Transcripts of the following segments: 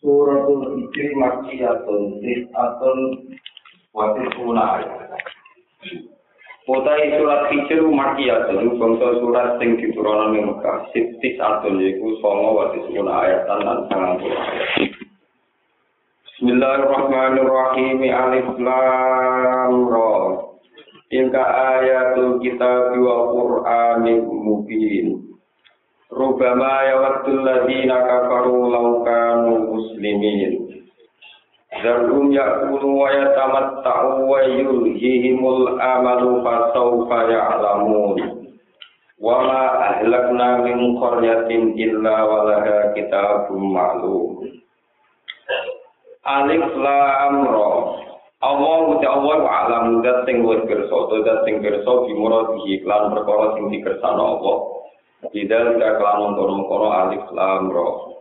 Suratul Hijri Makkiyatun Tis'atun Watisuna Utai surat Hijri Makkiyatun Bangsa surat sing diturunkan di Mekah. Tis'atun Yaitu Songo Watisuna ayatan dan sangat ayat. Bismillahirrahmanirrahim. Alif Lam Ra. Tilka ayatul kitab wa Qur'anin mubin Rubama yawaddul ladina kafaru law kanu muslimin. Zarhum ya'kulu wa yatamatta'u wa yulhihimul amalu fasawfa ya'lamun. Wa ma ahlakna min qaryatin illa walaha kitabun ma'lum. Alif lam ra. Allah uti Allah alam dat sing wis kersa, dat sing kersa bimuradihi perkara sing dikersana Allah. Tidak tidak kelamun kono-kono alif lam ro.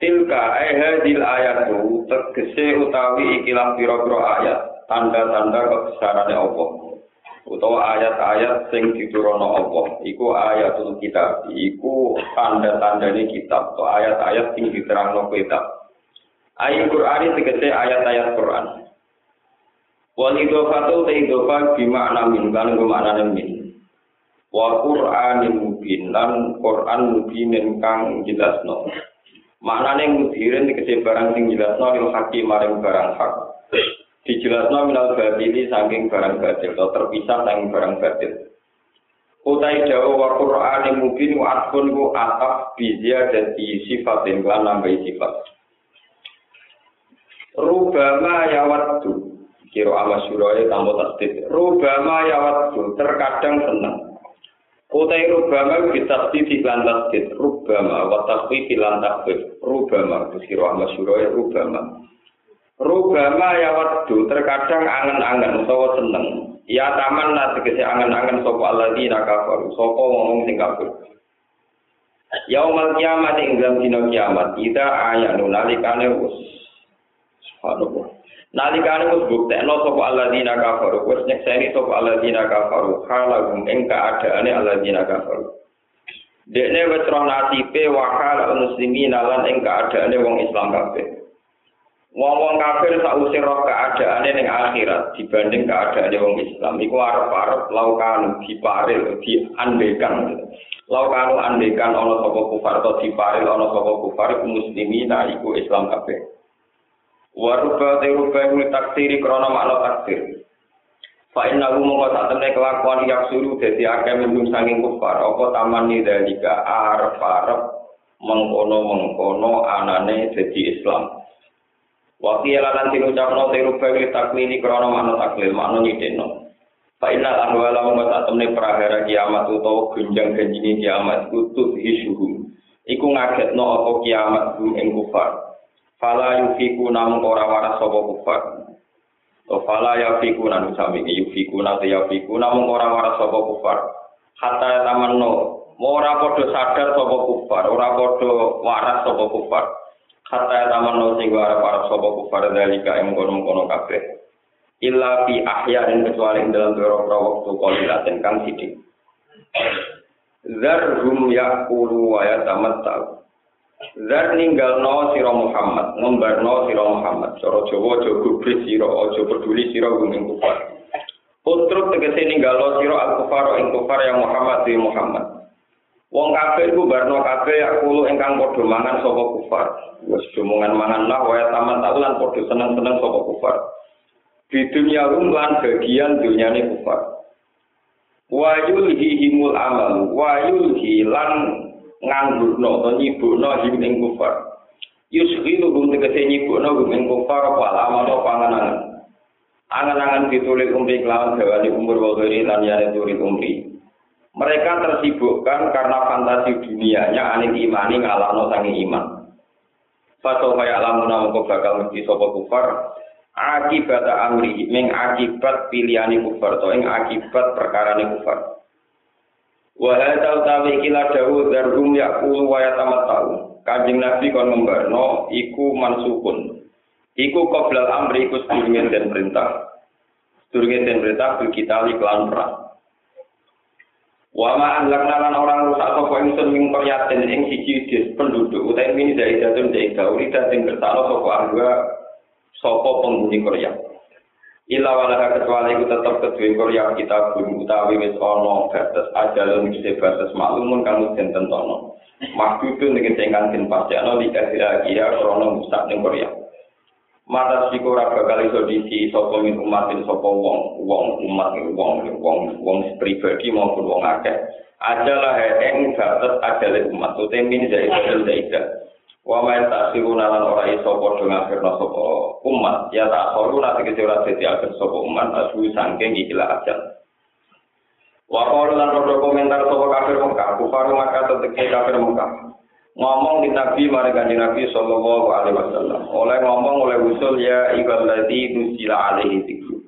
Tilka ayat ayatu tegese utawi ikilah pira-pira ayat tanda-tanda kebesaran Allah. Utawa ayat-ayat sing diturunno Allah iku ayatul kitab, iku tanda-tandane kitab atau ayat-ayat sing diterangno kitab. Ayat Quran tegese ayat-ayat Quran. Wal idhofatu ta idhofa bimakna min kan min wa Qur'anin mubin lan Qur'an mubinin kang jelasno. Maknane mudirin dikece barang sing jelasno lil hakim maring barang hak. Dijelasno minal batili saking barang batil atau terpisah saking barang batil. Utai jauh wa Qur'anin mubin wa atfun ku ataf bizia dadi sifatin lan nambahi sifat. Rubama yawattu kira ama suraya tanpa tasdid. Rubama yawattu terkadang senang Utai rubama kita di lantas dit rubama watakwi di lantas dit rubama kusiro ama ya rubama. Rubama ya waktu terkadang angen-angen utawa seneng. Ya taman tegese angen-angen sopo aladi nakafar sopo ngomong sing kafir. Yaumal kiamat ing dalam dina kiamat kita ayat nunalikane us subhanallah Nalikane wis buktekno sapa alladzina kafaru, wis nyekseni sapa alladzina kafaru, halagum ing kaadaane alladzina kafaru. Dekne wis roh nasibe wa hal muslimin lan ing kaadaane wong Islam kabeh. Wong-wong kafir sausé roh keadaane ning akhirat dibanding keadaane wong Islam iku arep-arep laukanu diparil diandekan. Laukanu andekan ana sapa kufar atau diparil ana sapa kufar muslimin iku Islam kabeh. Waruba teruba kulit taksiri krono makna taksir. Fa inna hu mongko sak temne kelakuan yak suruh dadi akeh mendung sanging kufar. Apa taman ni dalika arep-arep mengkono-mengkono anane dadi Islam. Waktu lan diucapno teruba kulit taklili krono makna taklil makna nyideno. Fa inna ahwala mongko sak temne prahara kiamat utawa gunjang janjine kiamat kutut hisuhum. Iku ngagetno apa kiamat ing kufar. Fala yufiku namung ora waras sapa kufar. To fala yufiku nang sami yufiku nang yufiku namung ora waras sapa kufar. Hatta tamanno ora padha sadar sapa kufar, ora padha waras sapa kufar. Hatta tamanno sing ora waras sapa kufar dalika ing kono-kono kabeh. Illa fi ahyain kecuali dalam beberapa waktu kolilaten kang sidik. Zarhum yakulu wa yatamatta'u Zat ninggal no siro Muhammad, ngombar no siro Muhammad. Soro Jawa aja gubris siro, aja peduli siro guming kufar. Utruk tegese ninggal no siro al kufar ing kufar yang Muhammad di Muhammad. Wong kafir ku barno kabeh aku ingkang padha mangan sapa kufar. Wis dumungan mangan lah wae taman lan padha seneng-seneng sapa kufar. Di dunia lan bagian dunyane kufar. Wa yulhihimul amal, wa yulhi lan nganggurno to nyibukno him ing kufar. Yusghilu hum tegese nyibukno hum ing kufar apa lama to panganan angan-angan ditulis umri kelawan gawani umur wagari lan yane tulis umri. Mereka tersibukkan karena fantasi dunianya anil imani ngalahno sangi iman. Faso kaya alamun namun bakal mesti sopo kufar? Akibat amri ming akibat kufar to ing akibat perkarane kufar wa hadza utawi kila dawu darum yaqulu wa yatamattau kanjeng nabi kon membarno iku mansukun. Iku qoblal amri iku sedurunge den perintah. Sedurunge den perintah bil kita iklan perang. Wa ma anlakna lan orang rusak sapa ingsun ing qaryatin ing siji des penduduk utawi mini dari datun dari gauri dan sing kersane sapa ahwa sapa penghuni Korea. Ila wala kecuali iku tetep kedue Korea kita pun utawi wis ana batas ajalun mesti batas maklumun kamu den tentono. Maksudun ning tingkang den pasjakno di kira-kira krono musak ning Korea. mata siku ora bakal iso disi sapa min umatin sapa wong wong umat wong wong wong pribadi maupun wong akeh adalah ing batas adale umat ute min dari badal daida wa ma tasiruna lan ora iso padha ngakirno sapa umat. Ya tak soru nanti kece ora dadi akhir sapa umat asu sangking ikilah ajal. Wa qalu lan komentar sapa kafir Mekah. Kufaru maka teteke kafir Mekah. Ngomong di Nabi mari kanjeng Nabi sallallahu alaihi wasallam. Oleh ngomong oleh usul ya ibadati nusila alaihi dzikru.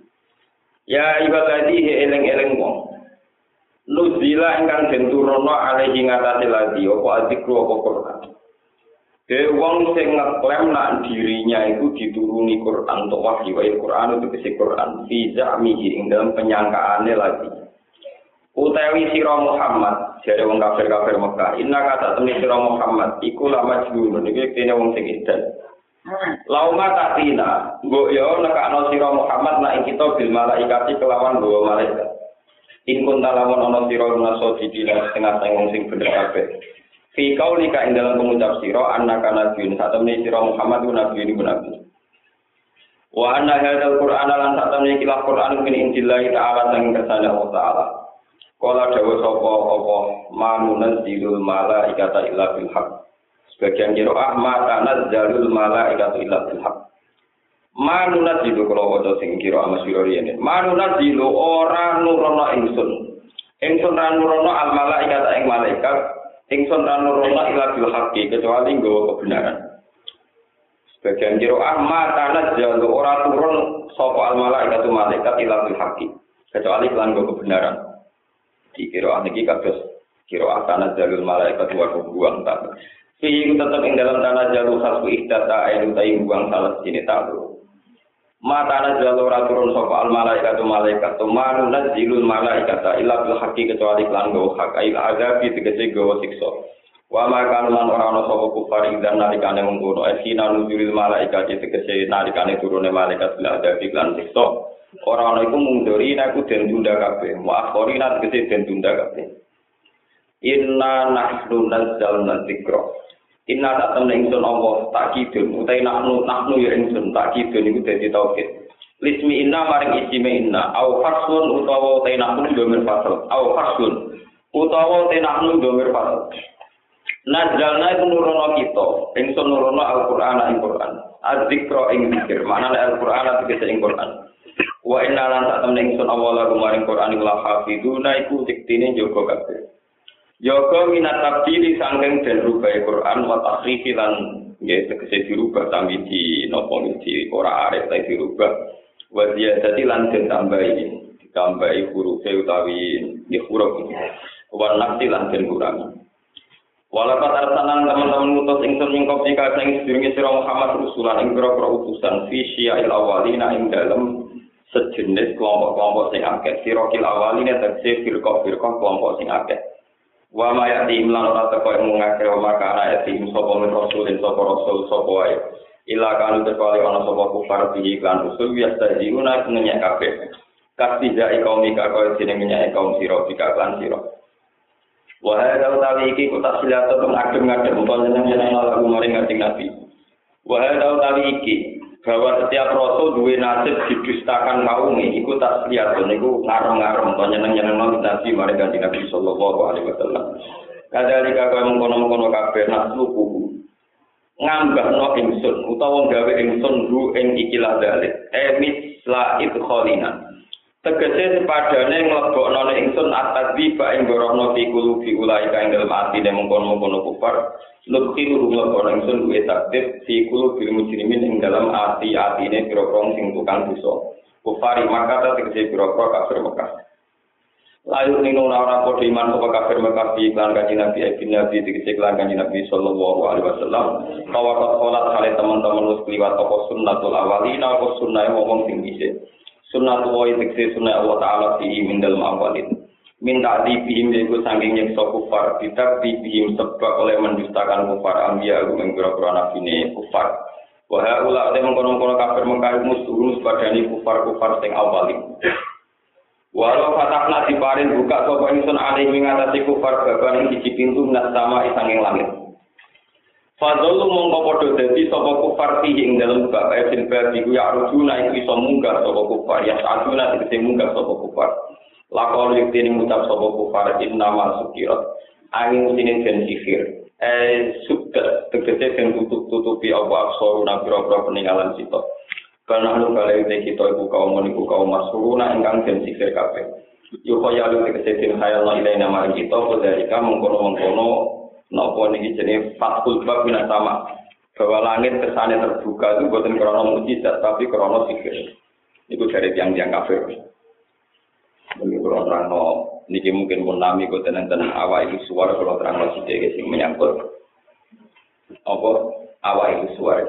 Ya ibadati eling-eling wong. Nuzila ingkang den turunno alaihi ngatasi lagi apa dzikru apa Quran De wong sing ngeklaim nak dirinya itu dituruni Quran untuk wahyu Quran itu kesi Quran fi za'mihi ing dalam penyangkaane lagi utawi sira Muhammad jare wong kafir-kafir Mekah inna kata temni sira Muhammad iku la majnun iki kene wong sing edan Lauma tatina, mbok yo nekakno sira Muhammad nak kita bil malaikati kelawan dua malaikat. In kunta lamun ana sira naso didina setengah sing bener kabeh. Fi kaulika ing dalam pengucap sira annaka nabiyyun satemene sira Muhammad ku nabi ini nabi. Wa anna hadzal Qur'ana lan satemene kilah Qur'an min indillah ta'ala sang kersane Allah ta'ala. Kala dawa sapa apa manunan zilul mala ikata illa bil haq. Sebagian kira ah mata nazalul mala ikata illa bil haq. Manunat zilu kalau wajah sing kira ama sirori ini. Manunat zilu ora nurono ingsun. Ingsun ra nurono al mala ikata ing malaikat. Ingsun ra nurono illa bil haqi kecuali nggawa kebenaran. Sebagian kira ah mata nazalul ora turun sapa al mala ikatu malaikat illa bil haqi kecuali kelan kebenaran. di kira niki kados kira tanah jalur malaikat wa buang tak Fihi tetap ing dalam tanah jalur khasku ihdata ainu tayi buang salah sini tahu. Ma tanah jalur aturun sopa al malaikat malaikat tu manu nazilul malaikat illa bil haqi kecuali klan gawa hak ail azabi tegese gawa sikso. Wa ma kanu lan ora ana sapa kufar ing dan nalikane mengkono esina nuzulil malaikat tegese nalikane turune malaikat bil azabi klan sikso. Ora ana iku munduri nek ku den tunda kabeh. Wa akhori nek kete den tunda kabeh. Inna nahnu nazzalna dzikra. Inna tak temen ingsun Allah tak kidun utai nahnu nahnu ya ingsun tak kidun iku dadi tauhid. Lismi inna maring isime inna au fasun utawa utai nahnu domir fasal. Au fasun utawa utai nahnu domir fasal. Nazzalna iku nurono kita, ingsun nurono Al-Qur'an ing Qur'an. Az-dzikra ing zikir, maknane Al-Qur'an tegese ing Qur'an. Wa inna lan sak temne ingsun awala kumaring Quran iku hafiduna iku diktine jaga kabeh. Jaga minat tabdili sangking den rubah Quran wa tahrifi lan nggih tegese dirubah tambi di napa di ora arep ta dirubah. Wa ziyadati lan den tambahi ditambahi huruf utawi nggih huruf. Wa nakti lan den kurangi. Walakat arsalan teman-teman ngutus ingsun mingkop jika sing sedurunge sira Muhammad rusulan ing utusan fi syia'il awalina ing dalem sejenis kelompok-kelompok sing akeh. Sirokil awal ini tegese firqah-firqah kelompok sing akeh. Wa ma yati imlan ora teko ing ngakeh wa maka ana yati sapa min rasulin sapa rasul sapa wae. Ila kanu terkali ana sapa kufar bihi kan usul biasa diuna kenyek kabeh. Kastija kaum ika kaya dene menyek kaum sira bika kan sira. Wa hadza utawi iki kutak silatu ngadem-ngadem panjenengan lagu maring Nabi. Wa hadza utawi iki bahwa setiap rasul duwe nasib didustakan kaum iku tak niku ngarem-ngarem to nyeneng-nyeneng nabi mari kanjeng Nabi sallallahu alaihi wasallam. Kadalika kaya mengkono-mengkono kabeh nasluku ngambah no ingsun utawa gawe ingsun ru ing ikilah dalik emis la idkhalina Tegese sepadane nglebokno ingsun at-tadziba ing gorono fi qulubi ulai ka dalem atine mengkon-mengkon kufar. Nukhi lu nglebokno ingsun duwe takdir fi qulubi mujrimin ing dalam ati-atine pira-pira sing tukang dosa. Kufari maka tegese pira-pira kafir Mekah. Nino ora padha iman sapa kafir Mekah bi iklan kanjeng Nabi ibn Nabi tegese iklan kanjeng Nabi sallallahu alaihi wasallam. Tawakat salat kali teman-teman wis kliwat apa sunnatul awalina apa wong sing dhisik. Sunnah wa tekse sunnah Allah taala fi min dalam awalin. Min bihim yaiku saking nyeksa kufar. Tidak bihim sebab oleh mendustakan kufar. Ambia aku menggura-gura nabi ini kufar. Wa haula ade mengkono-kono kafir mengkari musuh padani kufar-kufar sing awalin. Walau fatahna diparin buka sapa ingsun alih ngatasi kufar baban ing siji pintu minas sama isanging langit. Fadlu mongko padha dadi sapa kufar fihi ing dalem bab ayat bab iku ya rujuna iku iso munggah sapa kufar ya saduna tegese munggah sapa kufar. Lakon yukti ning ngucap sapa kufar inna ma sukirat angin sini den sihir. Eh sudah tegese den tutup-tutupi apa aksaruna pira-pira peninggalan sito. Karena lu kali ini kita ibu kaum meniku kaum masuluna ingkang den sihir kabeh. Yuko ya lu tegese den khayal ilaina maring kita kodalika mengkono-mengkono Nopo niki jenis fatul bab minas sama bahwa langit kesannya terbuka itu bukan krono mujizat tapi krono sihir. Itu dari tiang-tiang kafir. Ini kalau terang no, niki mungkin pun nami kau tenang tenang awal itu suara kalau terang no sih sing menyangkut. Apa awal itu suara.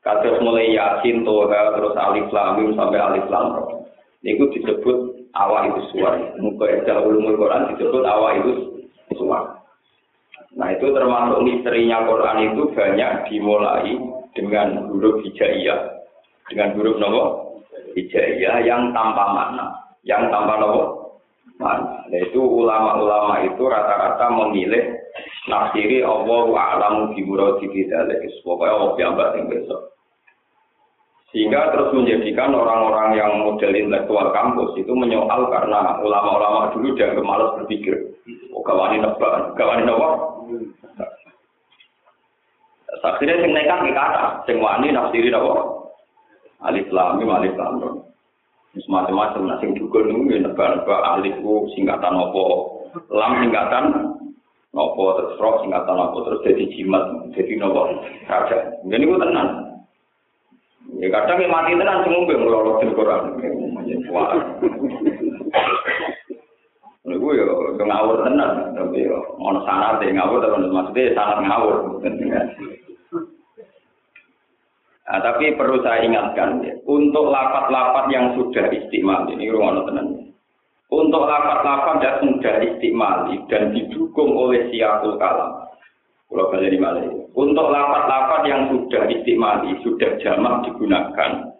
Kasus mulai yakin toha terus alif lam sampai alif lam. Niku disebut awal itu suara. Muka jauh Quran disebut awal itu suara. Nah itu termasuk misterinya Quran itu banyak dimulai dengan huruf hijaiyah. Dengan huruf nopo hijaiyah yang tanpa makna. Yang tanpa nopo makna. Nah itu ulama-ulama itu rata-rata memilih nafsiri Allah a'lamu bimuradi bidzalik. Pokoknya Allah biambak yang besok. Sehingga terus menjadikan orang-orang yang model intelektual kampus itu menyoal karena ulama-ulama dulu dianggap malas berpikir. Oh, gawani nebak, gawani nebak. Akhirnya sing nekat nih kata, sing wani nafsiri apa? Alif lam mim alif lam rom. Macam-macam nah sing dukun niku ya nebak-nebak alif ku singkatan apa? Lam singkatan apa terus roh singkatan apa terus jadi jimat, jadi nopo raja. Ini ku tenan. Ya kadang yang mati tenan semua yang ngelolot di Quran. Wah. Niku ya ngawur tenan, tapi ya ono sanad ngawur tapi maksudnya sanad ngawur. Nah, tapi perlu saya ingatkan ya, untuk lapat-lapat yang sudah istimal ini ruang tenan. Untuk lapat-lapat yang sudah istimal dan didukung oleh siapul kalam, Pulau Bali Malay. Untuk lapat-lapat yang sudah istimali, sudah jamak digunakan,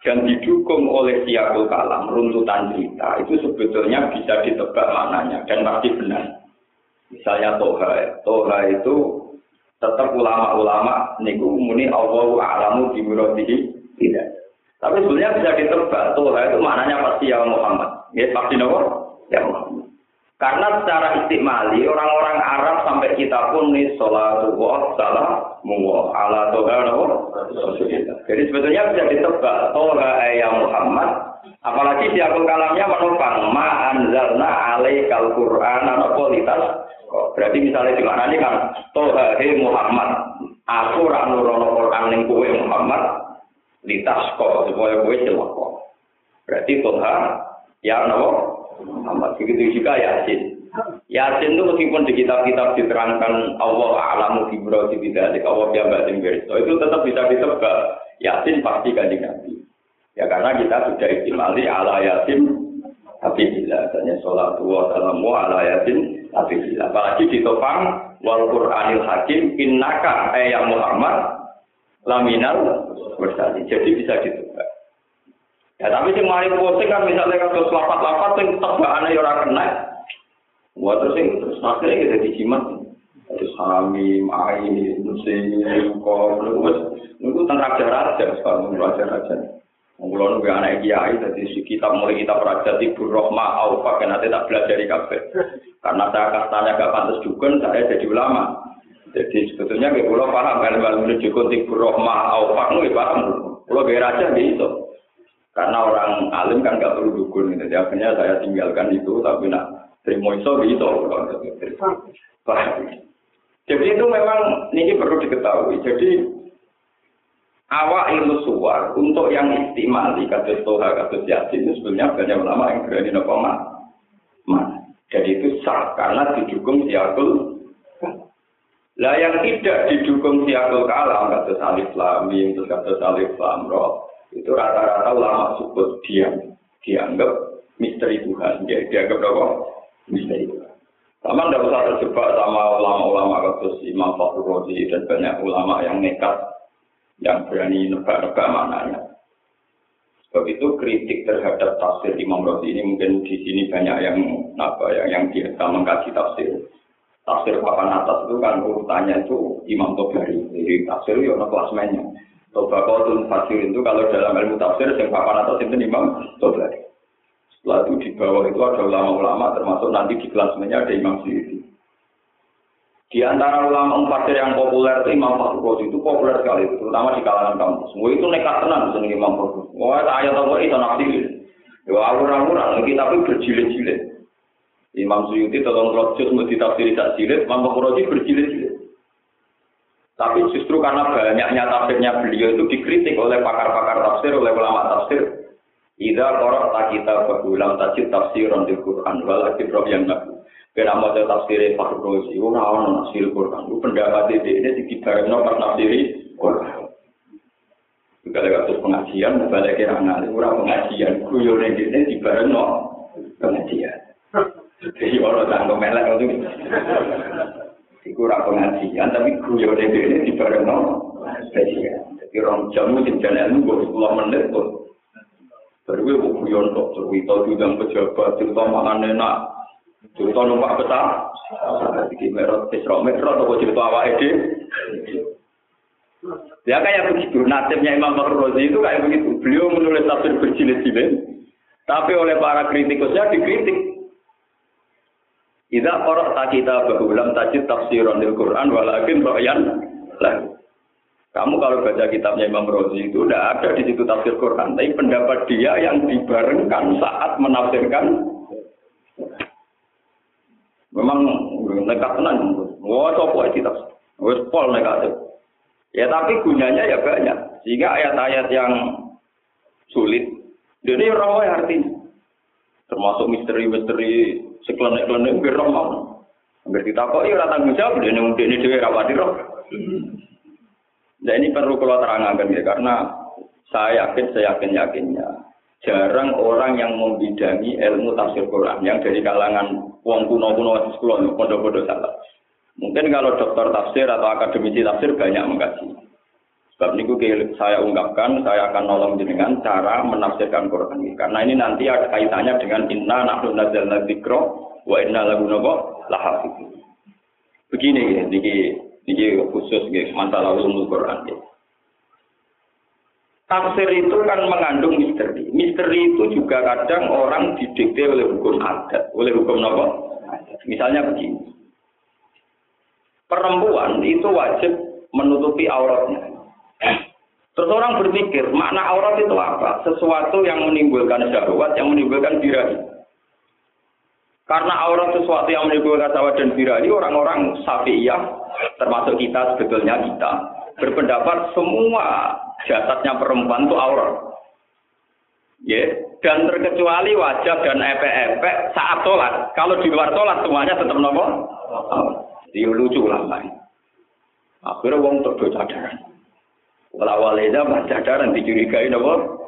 dan didukung oleh siakul kalam, runtutan cerita, itu sebetulnya bisa ditebak maknanya, dan pasti benar. Misalnya Toha, Toha itu tetap ulama-ulama, niku muni Allahu a'lamu bimuradihi, tidak. Tapi sebenarnya bisa ditebak, Toha itu maknanya pasti ya Muhammad. Ya, pasti nomor, ya Muhammad. Karena secara istimali orang-orang Arab sampai kita pun nih sholat wa salam muwa ala toha Jadi sebetulnya bisa ditebak toha ya Muhammad. Apalagi di akun kalamnya menopang ma anzalna alaikal Quran kualitas. Berarti misalnya di mana kan toha he Muhammad. Aku nurono Quran ning kowe Muhammad litas kok supaya kowe celaka. Berarti toha ya nopo Muhammad. Begitu juga Yasin. Yasin itu meskipun di kitab-kitab diterangkan Allah alamu di bidalik, Allah batin berso, itu tetap bisa ditebak. Yasin pasti kan Nabi. Ya karena kita sudah istimali ala Yasin tapi bila tanya sholat wa salamu ala yasin tapi bila apalagi ditopang wal Qur'anil Hakim innaka ayat Muhammad laminal bersali jadi bisa ditebak Ya tapi sing mari posting kan misalnya kados lapat-lapat sing tebakane ya ora kena. Wah terus sing terus akhirnya kita dijimat. Terus hamim, ain, musim, kok, nunggu, nunggu tentang raja-raja, sekarang raja-raja. Mula nunggu anak kiai, jadi si kitab mulai kita raja tibur rohma, aufa, kan nanti tak belajar kafe. Karena saya kastanya gak pantas juga, saya jadi ulama. Jadi sebetulnya kayak pulau paham, kan kalau menuju tibur rohma, aufa, nunggu paham. Pulau gaya raja gitu. Karena orang alim kan nggak perlu dukun, jadi akhirnya saya tinggalkan itu, tapi nak terima iso gitu. Jadi itu memang ini perlu diketahui. Jadi awak ilmu suar untuk yang istimali kata toha kata yasin itu sebenarnya banyak ulama yang berani nopo mas. Jadi itu sah karena didukung siakul. Lah yang tidak didukung siakul kalam kata salif lamim terus lamroh itu rata-rata ulama sebut dia dianggap misteri Tuhan. Dia dianggap apa? Misteri Tuhan. Sama tidak usah terjebak sama ulama-ulama kasus Imam Fakhur Razi dan banyak ulama yang nekat yang berani nebak-nebak maknanya. Sebab itu kritik terhadap tafsir Imam Razi ini mungkin di sini banyak yang apa ya yang biasa mengkaji tafsir. Tafsir papan atas itu kan urutannya itu Imam Tobari jadi tafsir itu ada klasmennya Tobakotul Fasir itu kalau dalam ilmu tafsir yang papan atas itu Imam Tobari. Setelah itu di bawah itu ada ulama-ulama termasuk nanti di kelasnya ada Imam Syuuti. Di antara ulama tafsir yang populer itu Imam Fakhrul itu populer sekali, terutama di kalangan kampus. Semua itu nekat tenang seneng Imam Fakhrul. Wah, ayat apa itu nafsir. Ya awur-awuran tapi berjilid-jilid. Imam Syuuti tolong rojus mau ditafsiri tak jilid, Imam Fakhrul berjilid-jilid. Tapi justru karena banyaknya tafsirnya beliau itu dikritik oleh pakar-pakar tafsir, oleh ulama tafsir. Ida korok tak kita berulang tajid tafsir di Quran, walakin roh yang nabi. Kena mau tafsir Fakhr Rozi, orang nafsir Quran. Lu pendapat ini ini di no pas nafsiri Quran. Juga kasus pengajian, balik kira ngali, orang pengajian, guyon ini di no pengajian. Jadi orang tanggung melek itu. Iku ora pengajian tapi guyon ini di bareng no. Jadi orang jam mungkin jalan ilmu buat sepuluh menit tuh. Baru gue mau guyon kok cerita bidang pejabat cerita makan enak cerita numpak besar. Jadi merot isra merot atau cerita awak ide. Ya kayak begitu, nasibnya Imam Fakhr Razi itu kayak begitu. Beliau menulis tafsir berjilid-jilid, tapi oleh para kritikusnya dikritik. Idza qara'ta kitabahu lam tajid tafsiran lil Quran walakin ra'yan lah. Kamu kalau baca kitabnya Imam Razi itu tidak ada di situ tafsir Quran, tapi pendapat dia yang dibarengkan saat menafsirkan memang nekat tenan. Wah, coba itu tafsir. Wes pol negatif. Ya tapi gunanya ya banyak. Sehingga ayat-ayat yang sulit, jadi rawai artinya. Termasuk misteri-misteri seklenek-klenek biar roh mau. Hampir ditakok, iya tanggung jawab, dia ini ini dewe rapati roh. Nah ini perlu kalau terangkan ya, karena saya yakin, saya yakin yakinnya jarang orang yang membidangi ilmu tafsir Quran yang dari kalangan wong kuno kuno sekolah pondok-pondok salah. Mungkin kalau dokter tafsir atau akademisi tafsir banyak mengkaji. Sebab ini saya ungkapkan, saya akan nolong dengan cara menafsirkan Quran ini. Karena ini nanti ada kaitannya dengan inna nahnu nazzalna dzikra wa inna lahu lahafidz. Begini ini, ini khusus gitu, masalah ulumul Quran. Ya. Tafsir itu kan mengandung misteri. Misteri itu juga kadang orang didikte oleh hukum adat, oleh hukum apa? Misalnya begini. Perempuan itu wajib menutupi auratnya. Terus orang berpikir, makna aurat itu apa? Sesuatu yang menimbulkan syahwat, yang menimbulkan birahi. Karena aurat sesuatu yang menimbulkan syahwat dan birahi, orang-orang safiyah, termasuk kita sebetulnya kita, berpendapat semua jasadnya perempuan itu aurat. Ya, dan terkecuali wajah dan epek-epek saat sholat. Kalau di luar sholat semuanya tetap nopo. Jadi lucu lah, Akhirnya wong untuk cadaran. Walau waleda baca daran dicurigai nopo.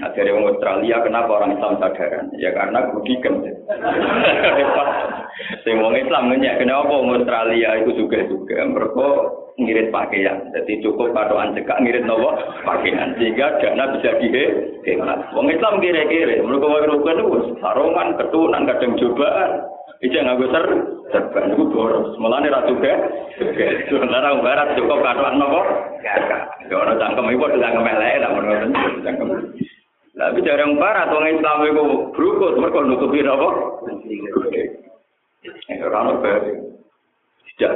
Akhirnya orang Australia kenapa orang Islam sadaran? Ya karena. Sing wong Islam nanya kenapa orang Australia itu juga juga mereka ngirit pakaian. Jadi cukup padoan cekak ngirit nopo pakaian sehingga dana bisa dihemat. Wong Islam kira-kira mereka mau rukun itu sarungan, ketunan, kadang cobaan. Ija nganggo ser serban niku boros. Mulane ra juga. Sebenarnya orang barat cukup katoan nopo? Ya ora cangkem iku padha cangkem elek lah ngono cangkem. Lah tapi jarang barat wong Islam iku brukut mergo nutupi napa? Ya ora ono Tidak.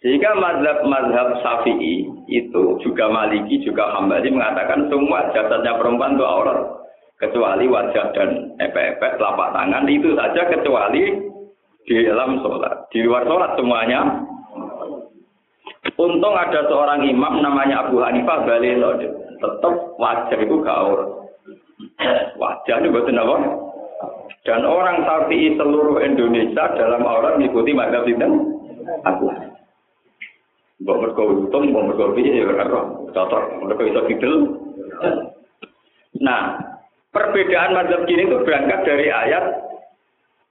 Sehingga mazhab-mazhab Syafi'i itu juga Maliki juga Hambali mengatakan semua jasadnya perempuan itu aurat. Kecuali wajah dan epek-epek telapak tangan itu saja kecuali di dalam sholat. Di luar sholat semuanya. Untung ada seorang imam namanya Abu Hanifah Balilo tetap wajah itu gaul wajah itu betul apa? Dan orang Syafi'i seluruh Indonesia dalam aurat mengikuti mazhab itu. Abu Mbok mergo untung, mbok mergo piye ya karo cocok, mergo iso kidul. Nah, perbedaan mazhab kini itu berangkat dari ayat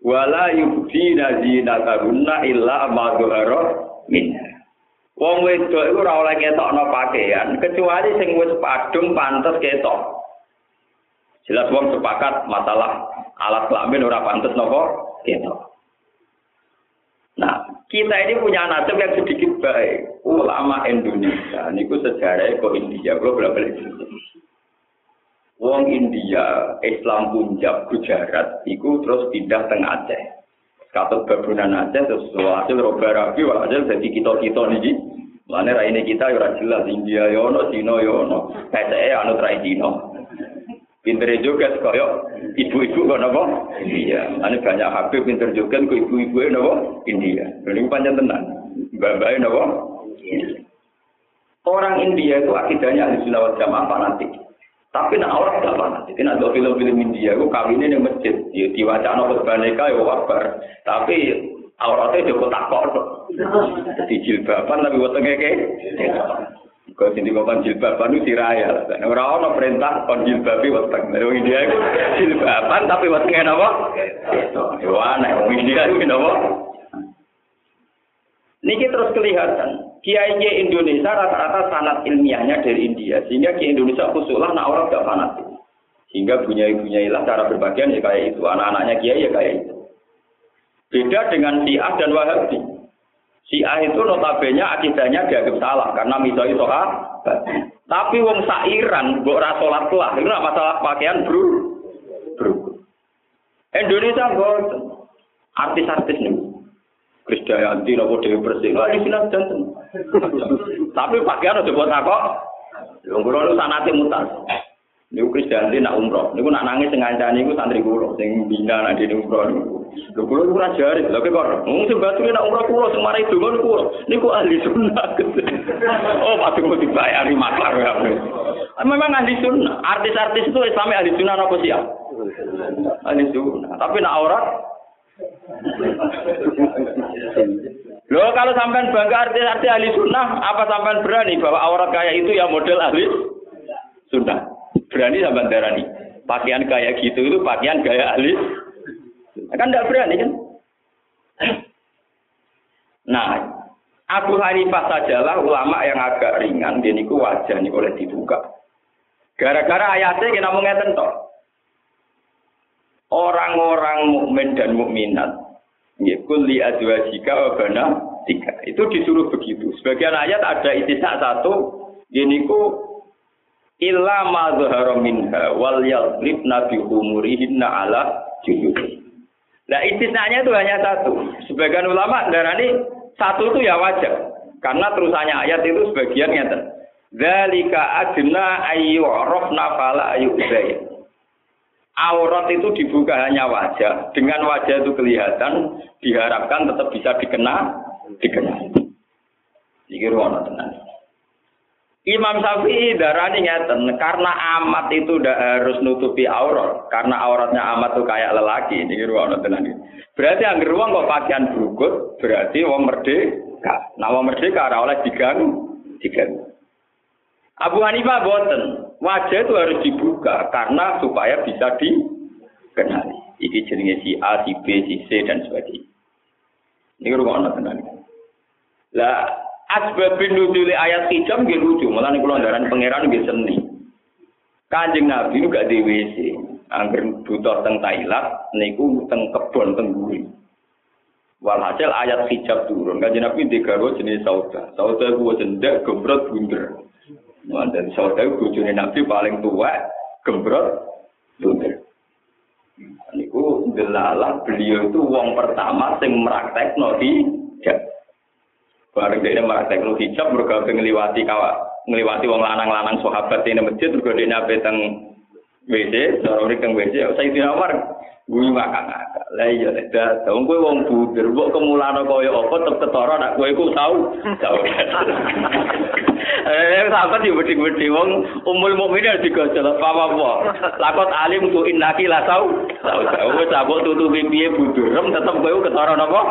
wala yubdi nazinatahunna illa ma min. Wong wedok iku ora oleh ngetokno pakaian kecuali sing wis padung pantes ketok. Jelas wong sepakat masalah alat kelamin ora pantes nopo ketok. Nah, kita ini punya nasib yang sedikit baik. Ulama Indonesia, niku sejarah ke India, kalau balik Wong India, Islam Punjab, Gujarat, itu terus pindah tengah Aceh. Katut babunan Aceh, terus hasil roba rabi, hasil jadi kita-kita nih. Mana ini kita ya jelas India yono, Cina yono, PCE anu trai Cina. Pinter juga kaya ibu-ibu kok napa? India. Ane banyak Habib pinter juga kok ibu-ibu napa? India. Ini panjang tenan. Mbak-mbak napa? Orang India itu akidahnya ahli sunnah wal jamaah fanatik. Tapi nak orang tidak fanatik. Kena do film-film India itu kawinnya di masjid. Ya, diwacana khutbaneka ya wabar. Tapi auratnya kotak kok. Di jilbaban tapi wetenge kayak. Kau sini kau kan jilbaban itu siraya. Orang orang perintah kon jilbabi weteng. Dari India itu jilbaban tapi wetengnya apa? Itu aneh. India itu apa? Niki terus kelihatan. Kiai Indonesia rata-rata sanat ilmiahnya dari India. Sehingga Kiai Indonesia khususlah nak orang gak fanatik. Sehingga punya ibunya ilah cara berbagian ya kayak itu. Anak-anaknya Kiai ya kayak itu. Beda dengan Syiah dan Wahabi. Syiah itu notabene akidahnya dianggap salah karena misalnya soal tapi wong sairan mbok ora salat kelah itu masalah pakaian bro. Bro. Indonesia mbok artis-artis nih. Krisdayanti nopo Dewi Persik. Lah di janten. Tapi pakaian udah buat apa? Wong kula nu sanate mutas. Niku Krisdayanti nak umroh. Niku nak nangis sing ngancani niku santri kula sing bina nak dene umroh. Lho kula ora jare, lha kok. Wong sing bature nak umroh kula sing kula. Niku ahli sunnah. oh, pasti kok dibayari maklar ya. Memang ahli sunnah. Artis-artis itu Islam ahli sunnah apa sih ya? Ahli sunnah. Tapi nak aurat Loh kalau sampean bangga artis-artis ahli sunnah, apa sampean berani bahwa aurat kayak itu ya model ahli sunnah? Berani sampean darani. Pakaian kayak gitu itu pakaian gaya ahli Kan tidak berani kan? Nah, Abu Hanifah sajalah ulama yang agak ringan, dia niku wajah nih oleh dibuka. Gara-gara ayatnya kita mau ngeten. Orang-orang mukmin dan mukminat, ya kulli azwajika wa bana tiga. Itu disuruh begitu. Sebagian ayat ada itisak satu, ini ku illa wal yadribna bi humurihinna ala juyubi. Nah istisnanya itu hanya satu. Sebagian ulama darani satu itu ya wajar. Karena terusannya ayat itu sebagian nyata. Zalika adna ayyurafna fala ayyuzai. Aurat itu dibuka hanya wajah. Dengan wajah itu kelihatan, diharapkan tetap bisa dikenal, dikenal. Ini ruang tenang. Imam Syafi'i darani ngeten, karena amat itu tidak harus nutupi aurat, karena auratnya amat itu kayak lelaki, ini ruang tenan Berarti yang ruang kok pakaian berukut, berarti wong merdeka. Nah wong merdeka ora oleh diganggu, diganggu. Abu Hanifah boten, wajah itu harus dibuka karena supaya bisa dikenali. Iki jenenge si A, si B, si C dan sebagainya. Ini ruang tenan. Lah Asbabin nuzuli ayat hijab nggih lucu, malah niku ndaran pangeran nggih seni. Kanjeng Nabi niku gak di WC. Angger butuh teng Thailand niku teng kebon teng buri. Walhasil ayat hijab turun. Kanjeng Nabi digawe jenis sauda. Sauda ku jendak gembrot bunder. Dan sauda bojone Nabi paling tua, gembrot bunder. Niku delalah beliau itu wong pertama sing meraktekno hijab. Bareng dia praktek lu hijab mergo ngliwati kawa ngliwati wong lanang-lanang sahabat ini masjid mergo dia nabe teng WC, cara teng WC, Sayyidina Umar Gue makan agak. Lah iya nek dateng kowe wong buder, mbok kemulane kaya apa tetep ketara nak kowe tau. Tau. Eh sahabat yo wedi-wedi wong umul mukmin digojol apa apa. Lakot alim tu innaki la tau. Tau tau wis abot tutupi piye budurem tetep kowe ketara napa?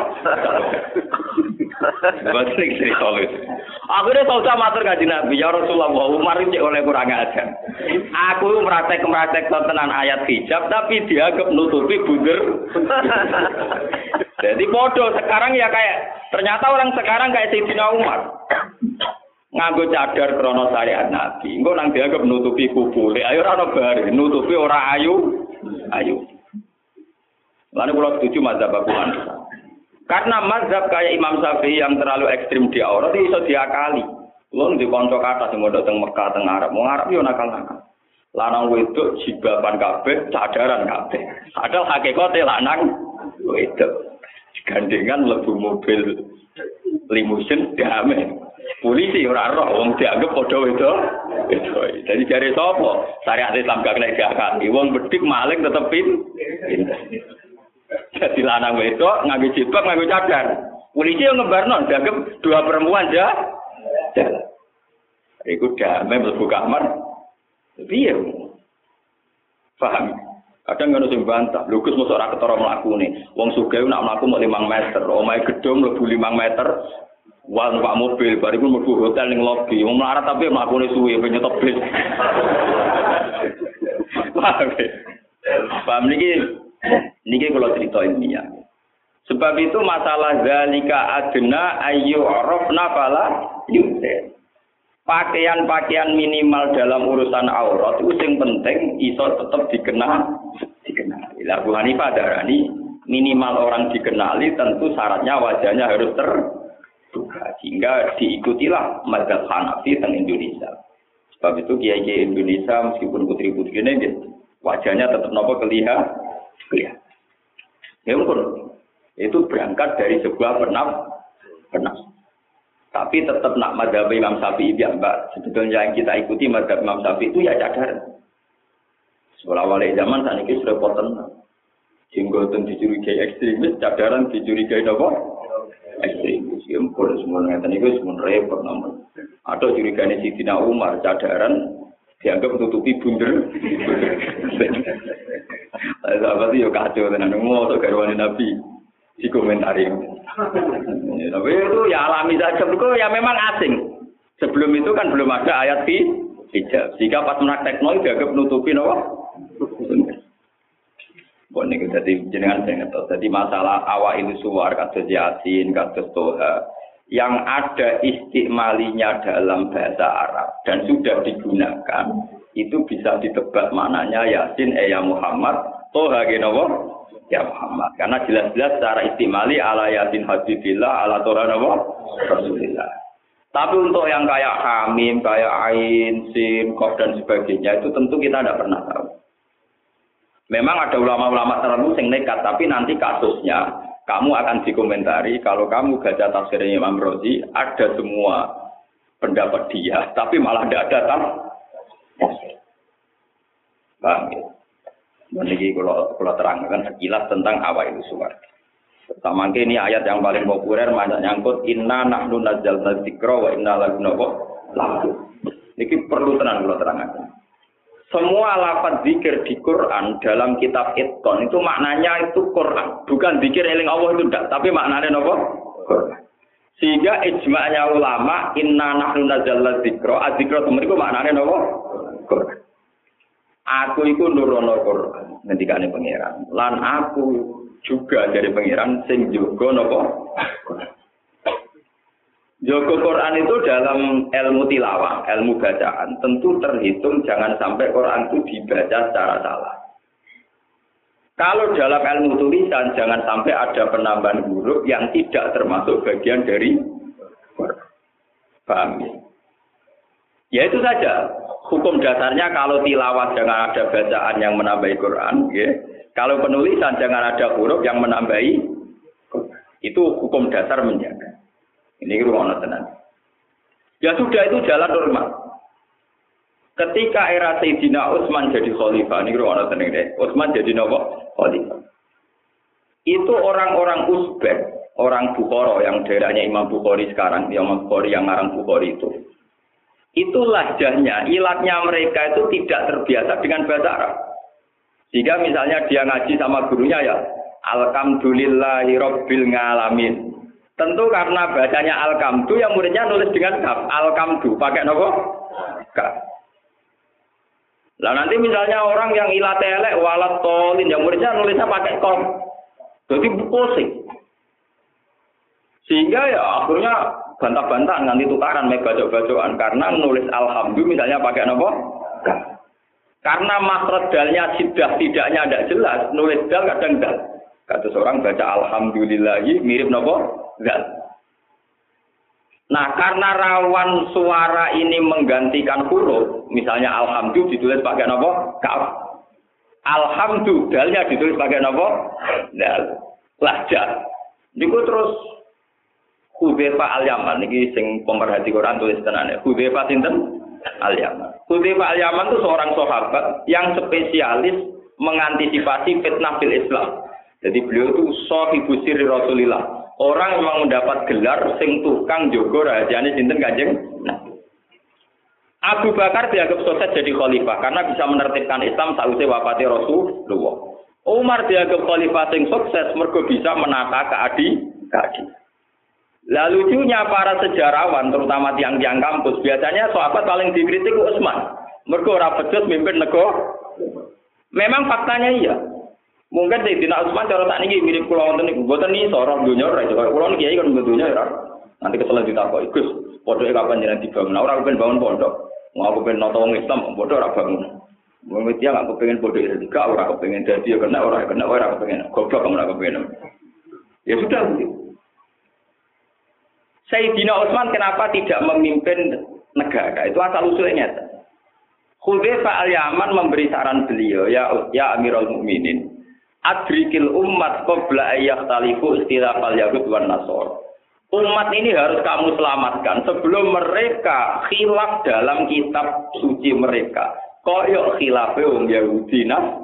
Balik cerita itu. Akhirnya saya matur kaji Nabi, ya Rasulullah, Umar ini oleh kurang ajar. Aku meraktek-meraktek tenan ayat hijab, tapi dianggap nutupi bunder. Jadi bodoh sekarang ya kayak, ternyata orang sekarang kayak Sayyidina Umar. Nganggo cadar krono syariat Nabi. Engko nang dianggap nutupi kubule. Ayo ora bare, nutupi ora ayu. Ayu. Lalu kalau setuju mazhab Abu Hanifah. Karena mazhab kayak Imam Syafi'i yang terlalu ekstrim di aurat itu bisa diakali. Lo di konco kata sing mau datang Mekah tengah Arab, mau Arab yo nakal nakal. Lanang wedok jibaban kabeh, cadaran kabeh. Padahal hakikate lanang wedok. Gandengan lebu mobil limusin damai. Polisi ora roh wong dianggap padha wedok. Wedok. Jadi jare sapa? Syariat Islam gak kena diakali. Wong bedik maling tetep pin. Jadi lanang wedok nganggo jilbab nganggo cadar. Polisi yang ngebarno dianggap dua perempuan aja. Iku damai mlebu kamar. Piye? Paham? Kadang ngono sing bantah, Gus mosok ora ketara mlakune. Wong sugih nak mlaku mau 5 meter, omahe gedung mlebu 5 meter. Wah, numpak mobil, bariku mlebu hotel ning lobby. Wong melarat tapi mlakune suwe pengen nyetop. Paham? Paham niki Niki kalau cerita ilmiah. Sebab itu masalah zalika adna ayu arafna fala yusir. Pakaian-pakaian minimal dalam urusan aurat itu yang penting iso tetap dikenal dikenali. Lah Bu Hanifah darani minimal orang dikenali tentu syaratnya wajahnya harus terbuka sehingga diikutilah mazhab Hanafi teng Indonesia. Sebab itu kiai-kiai Indonesia meskipun putri-putri ini wajahnya tetap nopo kelihatan kelihatan. Ya pun itu berangkat dari sebuah penaf penaf. Tapi tetap nak madhab Imam Syafi'i ya mbak. Sebetulnya yang kita ikuti madhab Imam Syafi'i itu ya cadar. Sekolah wali zaman saat ini sudah poten. Jenggotan dicurigai ekstremis, cadaran dicurigai apa? Ekstremis. Ya pun semua ngeten itu semua repot namun. Atau curigai Sidina Umar, cadaran dianggap tutupi bunder. Sahabat itu kacau tenan mau tuh garwane Nabi di komentari. Ya, tapi itu ya alami saja, itu ya memang asing. Sebelum itu kan belum ada ayat di hijab. Jika pas menak itu dianggap nutupi nopo. Bon niku dadi jenengan sing ngertos. Dadi masalah awak itu suwar kados Yasin, kados Toha yang ada istikmalinya dalam bahasa Arab dan sudah digunakan itu bisa ditebak mananya Yasin eh ya Muhammad Toha genowo ya Muhammad karena jelas-jelas secara istimali ala Yasin Habibillah ala Toha nopo Rasulillah tapi untuk yang kayak Hamim, kayak Ain, Sin, Kof dan sebagainya itu tentu kita tidak pernah tahu. Memang ada ulama-ulama tertentu yang nekat, tapi nanti kasusnya kamu akan dikomentari kalau kamu baca tafsirnya Imam Rozi ada semua pendapat dia, tapi malah tidak ada tafsir. Bang, ya? Ini kalau kalau terangkan sekilas tentang awal itu suara. Pertama ini ayat yang paling populer banyak nyangkut inna nahnu nazzalna dzikra wa inna lahu lahu. Ini perlu tenang kalau terangkan. Semua lafaz zikir di Quran dalam kitab Itkon itu maknanya itu Quran, bukan zikir eling Allah itu tidak, tapi maknanya apa? Sehingga ijma'nya ulama inna nahnu nazzalna dzikra, adzikra itu maknanya apa? Quran. Aku itu nurono Quran, ngendikane pangeran. Lan aku juga dari pangeran sing juga napa? Joko Quran itu dalam ilmu tilawah, ilmu bacaan, tentu terhitung jangan sampai Quran itu dibaca secara salah. Kalau dalam ilmu tulisan, jangan sampai ada penambahan huruf yang tidak termasuk bagian dari Quran. Ya? Ya itu saja. Hukum dasarnya kalau tilawah jangan ada bacaan yang menambahi Quran. Ya. Kalau penulisan jangan ada huruf yang menambahi. Itu hukum dasar menjaga. Ini rumah tenan. Ya sudah itu jalan normal. Ketika era Sayyidina Utsman jadi khalifah, ini rumah tenan deh. Utsman jadi nopo khalifah. Itu orang-orang Uzbek, orang Bukhara yang daerahnya Imam Bukhari sekarang, Imam Bukhari yang ngarang Bukhari itu. Itu lahjahnya, ilatnya mereka itu tidak terbiasa dengan bahasa Arab. Jika misalnya dia ngaji sama gurunya ya, Alhamdulillahi Rabbil Ngalamin. Tentu karena bacanya Alkamdu yang muridnya nulis dengan kaf. Alkamdu pakai nopo? Kaf. Lah nanti misalnya orang yang ilat elek walat tolin yang muridnya nulisnya pakai kom. Jadi pusing. Sehingga ya akhirnya bantah-bantah nanti tukaran me bacok-bacokan karena nulis alhamdulillah misalnya pakai nopo? Karena makhraj dalnya sidah tidaknya tidak jelas, nulis dal kadang dal. Kata seorang baca alhamdulillahi mirip nopo? Zal. Nah, karena rawan suara ini menggantikan huruf, misalnya alhamdulillah ditulis pakai nopo? Kaf. Alhamdulillah dalnya ditulis pakai nopo? Dal. Lahjah. Niku terus Hudzefa al-Yaman niki sing pemerhati Quran tulis tenane. Hudzefa sinten? Al-Yaman. Hudzefa al-Yaman itu seorang sahabat yang spesialis mengantisipasi fitnah fil Islam. Jadi beliau itu sahibu sirri Rasulillah. Orang yang mendapat gelar sing tukang jogo rahasiane sinten Kanjeng Abu Bakar dianggap sukses jadi khalifah karena bisa menertibkan Islam sausé wafati Rasulullah. Umar dianggap khalifah sing sukses mergo bisa menata keadi keadi. Lalu lucunya para sejarawan, terutama tiang-tiang kampus, biasanya sahabat paling dikritik Utsman. Mergo ora becus mimpin negara. Memang faktanya iya. Mungkin di Dina Utsman cara tak niki mirip kula wonten niku. Mboten iso ora donya ora kaya kula niki kan donya ora. Nanti kesel ditakoki, Gus, podoke kapan jenengan dibangun? Ora pengen bangun pondok. Mau aku pengen nonton wong Islam, bodoh ora bangun. Wong dia nggak kepengen bodoh itu juga ora kepengen jadi ya kena ora kena ora kepengen. Goblok kamu ora kepengen. Ya sudah. Sayyidina Utsman kenapa tidak memimpin negara? Itu asal usulnya. Hudzaifah al-Yaman memberi saran beliau, ya ya Amirul Mukminin adrikil umat qabla taliku istilafal yahud wan nasor. Umat ini harus kamu selamatkan sebelum mereka khilaf dalam kitab suci mereka. Koyok khilafe wong Yahudi nas.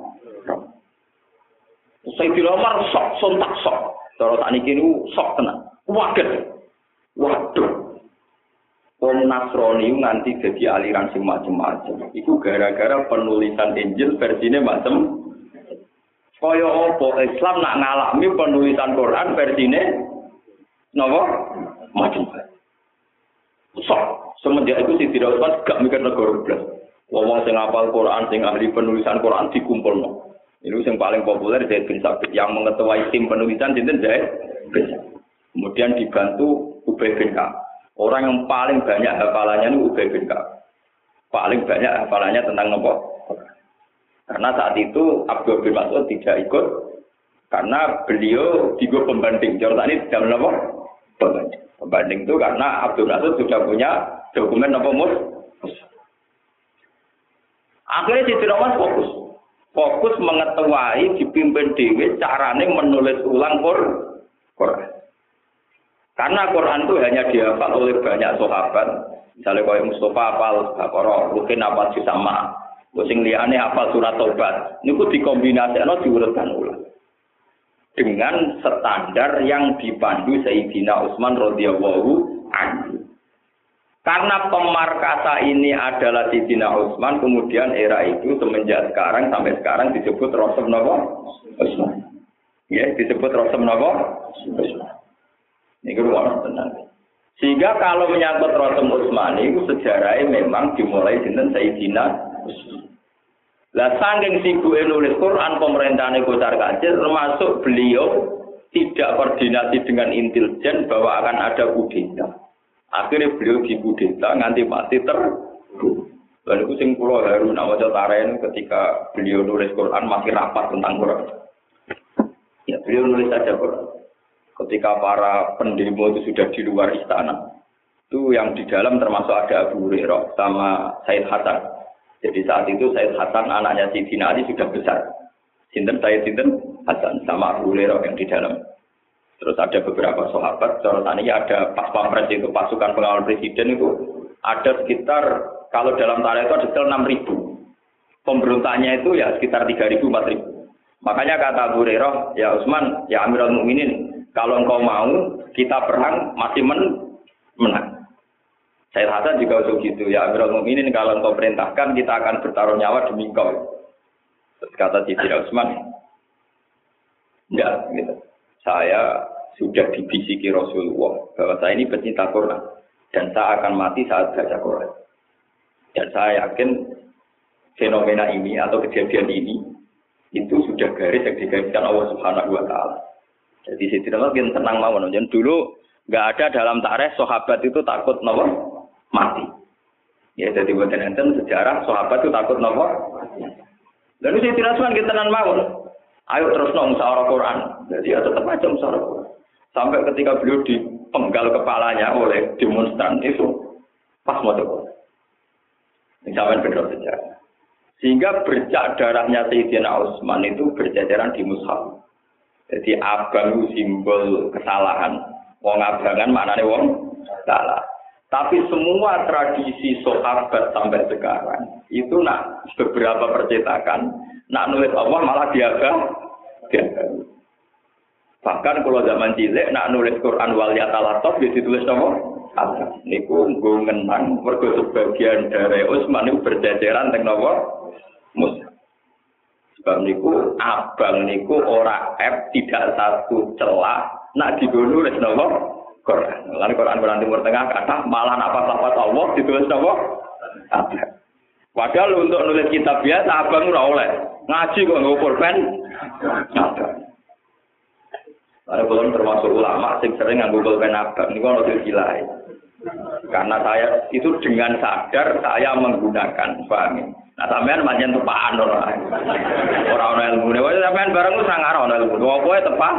Sayyidina Umar sok sontak sok. Cara tak niki sok tenan. Waget. Waduh. Wong Nasrani nganti jadi aliran sing macem-macem. Iku gara-gara penulisan Injil versine macem Kaya apa Islam nak ngalami penulisan Quran versine napa? Macam Sok semenjak itu si tidak usah gak mikir negara belas. Wong sing hafal Quran, sing ahli penulisan Quran dikumpul no. Ini yang paling populer Zaid bin Sabit yang mengetuai tim penulisan Zaid Kemudian dibantu Ubay bin Ka'ab. Orang yang paling banyak hafalannya ini Ubay bin Ka'ab. Paling banyak hafalannya tentang nopo karena saat itu Abdul bin Mas'ud tidak ikut karena beliau digo pembanding. Jordan ini tidak apa? Pembanding. Pembanding itu karena Abdul Mas'ud sudah punya dokumen apa mus? Akhirnya si Mas fokus. Fokus mengetuai dipimpin Dewi carane menulis ulang Quran. Karena Quran itu hanya dihafal oleh banyak sahabat. Misalnya kalau Mustafa hafal mungkin apa sama sing liyane apa surat tobat niku dikombinasikan diurutkan ulang dengan standar yang dipandu Sayyidina Utsman radhiyallahu anhu. Karena pemarkasa ini adalah Sayyidina Utsman, kemudian era itu semenjak sekarang sampai sekarang disebut Rasul Nabi Utsman. Ya, disebut Rasul Nabi Utsman. Ini kan tenang. Sehingga kalau menyangkut Rasul Utsman itu sejarahnya memang dimulai dengan Sayyidina Utsman. Lah saking sibuk nulis Quran pemerintahan kocar kacir termasuk beliau tidak koordinasi dengan intelijen bahwa akan ada kudeta. Akhirnya beliau di kudeta nganti mati ter. Dan itu sing pulau haru nama taren ketika beliau nulis Quran masih rapat tentang Quran. Ya beliau nulis saja Quran. Ketika para pendemo itu sudah di luar istana, itu yang di dalam termasuk ada Abu Hurairah sama Said Hasan. Jadi saat itu Said Hasan anaknya Sidina Ali sudah besar. Sinten Said Sinten Hasan sama Abu Hurairah yang di dalam. Terus ada beberapa sahabat, ini ada pas pampres itu pasukan pengawal presiden itu ada sekitar kalau dalam tarikh itu ada sekitar enam ribu. Pemberontaknya itu ya sekitar tiga ribu empat ribu. Makanya kata Abu Hurairah, ya Utsman, ya Amirul Mukminin, kalau engkau mau kita perang masih men menang. Saya Hasan juga usul gitu, ya Amirul Mukminin kalau engkau perintahkan kita akan bertaruh nyawa demi engkau. Terus kata Sayyidina Utsman, enggak gitu. Saya sudah dibisiki Rasulullah bahwa saya ini pecinta Quran dan saya akan mati saat baca Quran. Dan saya yakin fenomena ini atau kejadian ini itu sudah garis yang digariskan Allah Subhanahu wa taala. Jadi saya tidak mungkin tenang mau Dan dulu nggak ada dalam tarikh sahabat itu takut nopo mati. Ya jadi buat enten sejarah sahabat itu takut nopo. Lalu saya tidak kita tenang mau. Ayo terus nong seorang Quran. Jadi ya tetap aja seorang Quran. Sampai ketika beliau dipenggal kepalanya oleh demonstran itu pas mau. Ini sampai benar saja. Sehingga bercak darahnya Sayyidina Utsman itu berjajaran di mushaf. Jadi abang simbol kesalahan. Wong abangan maknanya wong salah. Tapi semua tradisi sahabat sampai sekarang itu nak beberapa percetakan nak nulis Allah malah diaga. Bahkan kalau zaman cilik nak nulis Quran wal yatalatop ya ditulis nama Allah. Niku nggo ngenang sebagian dari Utsman itu berjajaran teng. Sebab niku abang niku ora F tidak satu celah nak digo nulis napa Quran. Lan Quran Quran Timur Tengah kata malah apa apa Allah ditulis napa. Padahal untuk nulis kitab biasa abang ora oleh. Ngaji kok ngukur pen. Abang. Karena belum termasuk ulama sing sering nganggo pulpen abang ini kalau gila. Karena saya itu dengan sadar saya menggunakan, paham ya? Nah sampean manjen tepaan ora. Ora ana ilmune. Wae sampean bareng wis sangar ana ilmu. Apa tepak?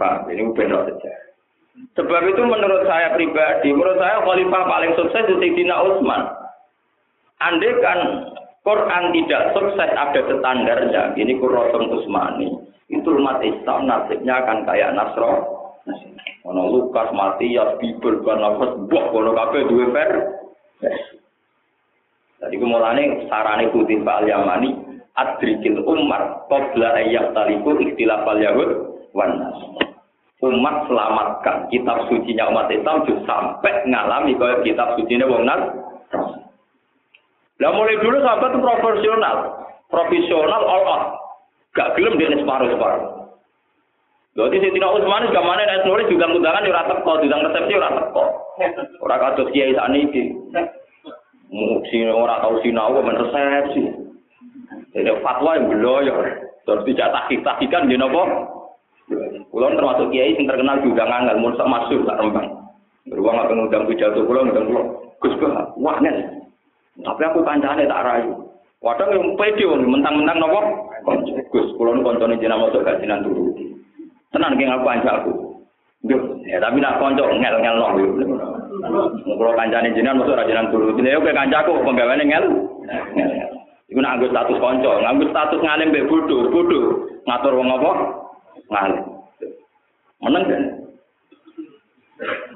Pak, ini benar saja. Sebab itu menurut saya pribadi, menurut saya khalifah paling sukses itu Sayyidina Utsman. Andai kan Quran tidak sukses ada standarnya, ini Qurratum Utsmani itu umat Islam nasibnya akan kayak Nasro. Ono Lukas, Matias, Bible, Barnabas, buah kono kabeh duwe per. Jadi kemulane sarane Putin Pak Al-Yamani adrikil umat qabla ayyak taliku ikhtilaf al-yahud wan Umat selamatkan kitab sucinya umat Islam juga sampai ngalami kaya kitab sucinya wong nas. Lah mulai dulu sahabat profesional, profesional all out. Gak gelem dia separuh-separuh. Jadi Sayyidina Utsman juga mana nek nulis juga undangan ora teko, diundang resepsi ora teko. Ora kados kiai sakniki. Mungkin ora tau sinau men resepsi. Jadi fatwa yang beloyo. Terus tidak tahqiq-tahqiqan di nopo? Kulon termasuk kiai sing terkenal juga nganggal mun masuk tak rembang. Beruang apa ngundang pidato kula ngundang kula. Gus wah nen. Tapi aku kancane tak rayu. Wadah yang pede mentang-mentang nopo. Gus, koncone jenama masuk gajinan dulu. Tenan ki ngaku aku. Duh, ya tapi nak konco ngel-ngel no. Kalau kancane jenengan masuk gajinan dulu. Ini oke kancaku penggaweane ngel. Iku nak status konco, nganggo status ngalim mbek bodoh, bodoh. Ngatur wong apa? Ngalim. Meneng kan?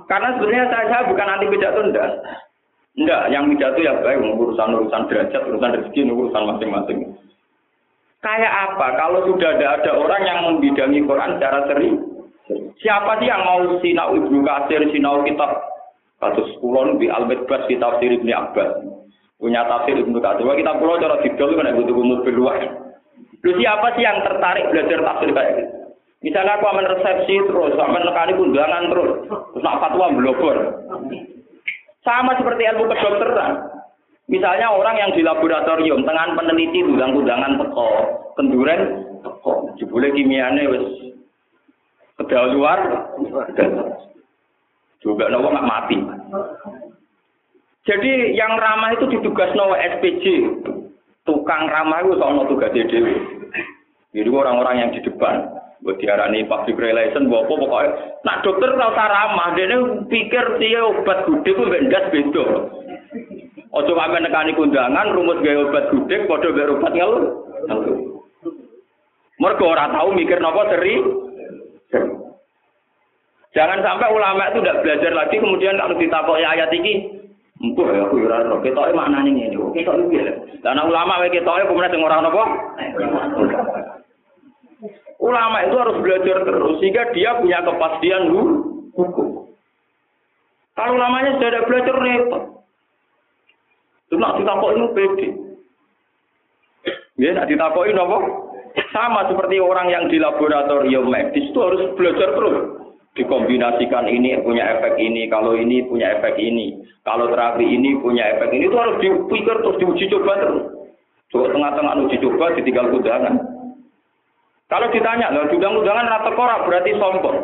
Karena sebenarnya saya, saya bukan anti pidato ndak. Enggak, yang pidato ya baik urusan-urusan derajat, urusan rezeki, urusan masing-masing. Kayak apa? Kalau sudah ada ada orang yang membidangi Quran secara seri, siapa sih yang mau sinau Ibnu Katsir, sinau kitab kasus kulon di Al-Midbas kitab siri Ibnu Abbas. Punya tafsir Ibnu Katsir. Kita pulau cara didol kan butuh mobil luar. Lu siapa sih yang tertarik belajar tafsir kayak gitu? Misalnya aku aman resepsi terus, aman nekani undangan terus, terus nak fatwa blogger. Sama seperti ilmu kedokteran. Misalnya orang yang di laboratorium, tengah peneliti udang-udangan teko, kenduren teko, jebule kimiane wis kedal luar, juga nopo nggak mati. Jadi yang ramah itu ditugas nopo SPJ, tukang ramah itu soal tugas DDW. Jadi orang-orang yang di depan, buat diarani public relation, bawa pokoknya. Nah dokter usah ramah, dia pikir dia obat gede itu bendas beda. Ojo sampai nekani kundangan, rumus gaya obat gede, kode gaya obat ngeluh. Mereka orang tahu mikir nopo seri, Jangan sampai ulama itu tidak belajar lagi kemudian kalau ditakoi ayat ini, ya aku ora ora ketoke maknane ngene. Iki lho. Lah ulama wae ketoke kemudian sing ora napa? Ulama itu harus belajar terus sehingga dia punya kepastian hukum. Kalau ulamanya sudah belajar repot. Cuma ditakoi itu pede. Ya, nak ditakoi nopo? Sama seperti orang yang di laboratorium medis itu harus belajar terus dikombinasikan ini punya efek ini, kalau ini punya efek ini, kalau terapi ini punya efek ini, itu harus dipikir terus diuji coba terus. Coba tengah-tengah uji coba ditinggal kudangan. Kalau ditanya, loh, diundang undangan rata korak berarti sombong.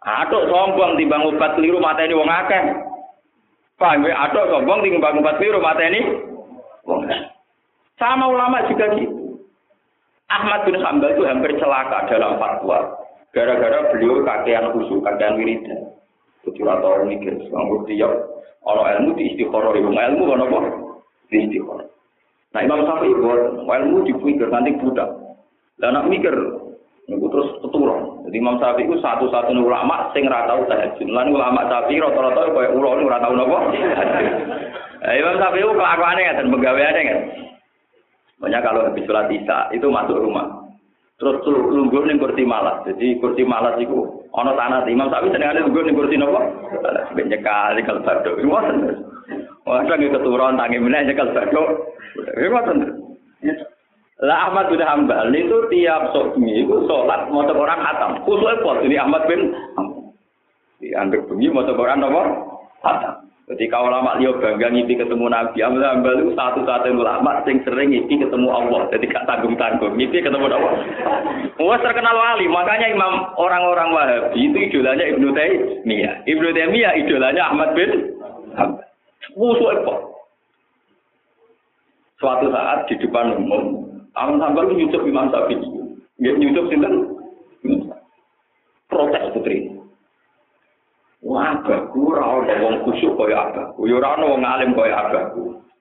Aduk sombong timbang obat keliru mata ini wong akeh. Paham ya? Aduk sombong timbang obat keliru mata ini wong Sama ulama juga gitu. Ahmad bin Hambal itu hampir celaka dalam fatwa. Gara-gara beliau kakean khusyuk, kakean wiridan. Jadi rata mikir, nganggur tiap orang ilmu di istiqoroh, ilmu ilmu kan apa? Di istiqoroh. Nah Imam Syafi'i buat ilmu dipikir nanti budak. Dan nak mikir. Jadi Imam Syafi'i itu satu-satunya ulama sing ora tau tahajud. Lan ulama Syafi'i rata-rata koyo ulo ora tau napa. Nah, Imam Syafi'i itu kelakuannya dan pegawaiannya kan. Banyak kalau habis sholat isya itu masuk rumah. Terus lungguh ning kursi malas. Jadi kursi malas iku ana tanah Imam Syafi'i senengane lungguh ning kursi napa? Ben nyekal badhe. Ngoten. Wah, nggih keturun tangi meneh nyekal badhe. Ngoten. Lah Ahmad bin Hambal itu tiap bengi itu sholat mau orang khatam. Khusus apa? Jadi Ahmad bin Hambal. Dianggap bengi mau orang apa? Khatam. Ketika ulama liya bangga ngipi ketemu Nabi, Ahmad Hambal itu satu-satunya ulama yang sering ngipi ketemu Allah. Jadi gak tanggung-tanggung. Ngipi ketemu Allah. Wah terkenal wali. Makanya imam orang-orang Wahabi itu idolanya Ibnu Taimiyah. Ibnu Taimiyah idolanya Ahmad bin Hambal. Apa? Suatu saat di depan umum, Ahmad Hambal itu nyucup Imam Syafi'i. Nyucup sinten? Protes putri. Wah, abahku ora wong kusuk kaya abahku. Ya ora wong alim kaya.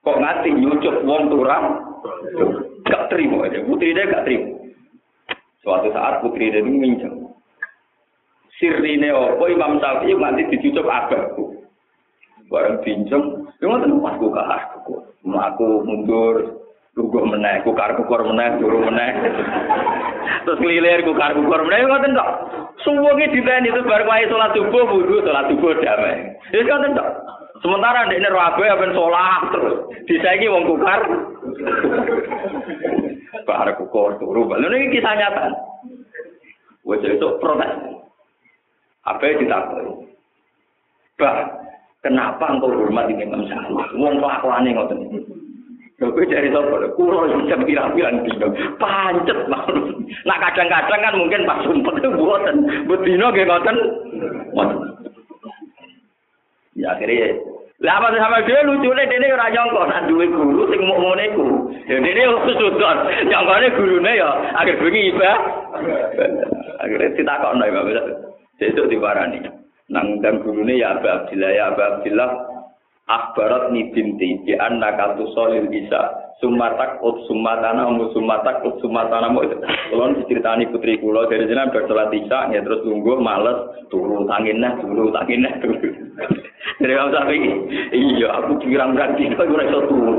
Kok ngati nyucuk wong turang? Gak terima aja. Putri dia gak terima. Suatu saat putri dia minjem. Sirine apa Imam Syafi'i nganti dicucuk abahku. Bareng pinjem, ya ngoten ku kahar. Aku mundur, Lugu meneh, kukar kukur meneh, turu meneh. Terus ngelilir kukar kukur meneh, ngoten kok. Suwunge diteni itu bar wae salat subuh wudu, salat subuh damai. Wis ngoten kok. Sementara ndekne rabe apen salat terus. Disaiki wong kukar. Bar kukur turu. Lha iki kisah nyata. Wes itu protes. Apa ditakoni? Bah, kenapa engkau hormat Syafi'i? Wong kelakuane ngoten. Kowe cari sapa? Kulo jam pirang-pirang dino. Pancet banget. Nah kadang-kadang kan mungkin pas sumpet itu buatan. Nggih ngoten. Ya akhirnya lah apa sama dia lucu nih, dia ora nyongko nak duwe guru sing mau ngono iku. Ya dene sudon, nyongkone gurune ya akhir bengi iba. Akhirnya ditakokno ya Bapak. Sesuk diparani. Nang dan gurune ya Abah Abdillah ya Abdillah akhbarat ni binti di anak katu solil bisa sumatak ut sumatana mu sumatak ut sumatana mu. Kalau diceritani putri kulo dari jenam bersolat isya ya terus tunggu males turu tangin nah turu tangin nah turu dari iya aku ora iso turu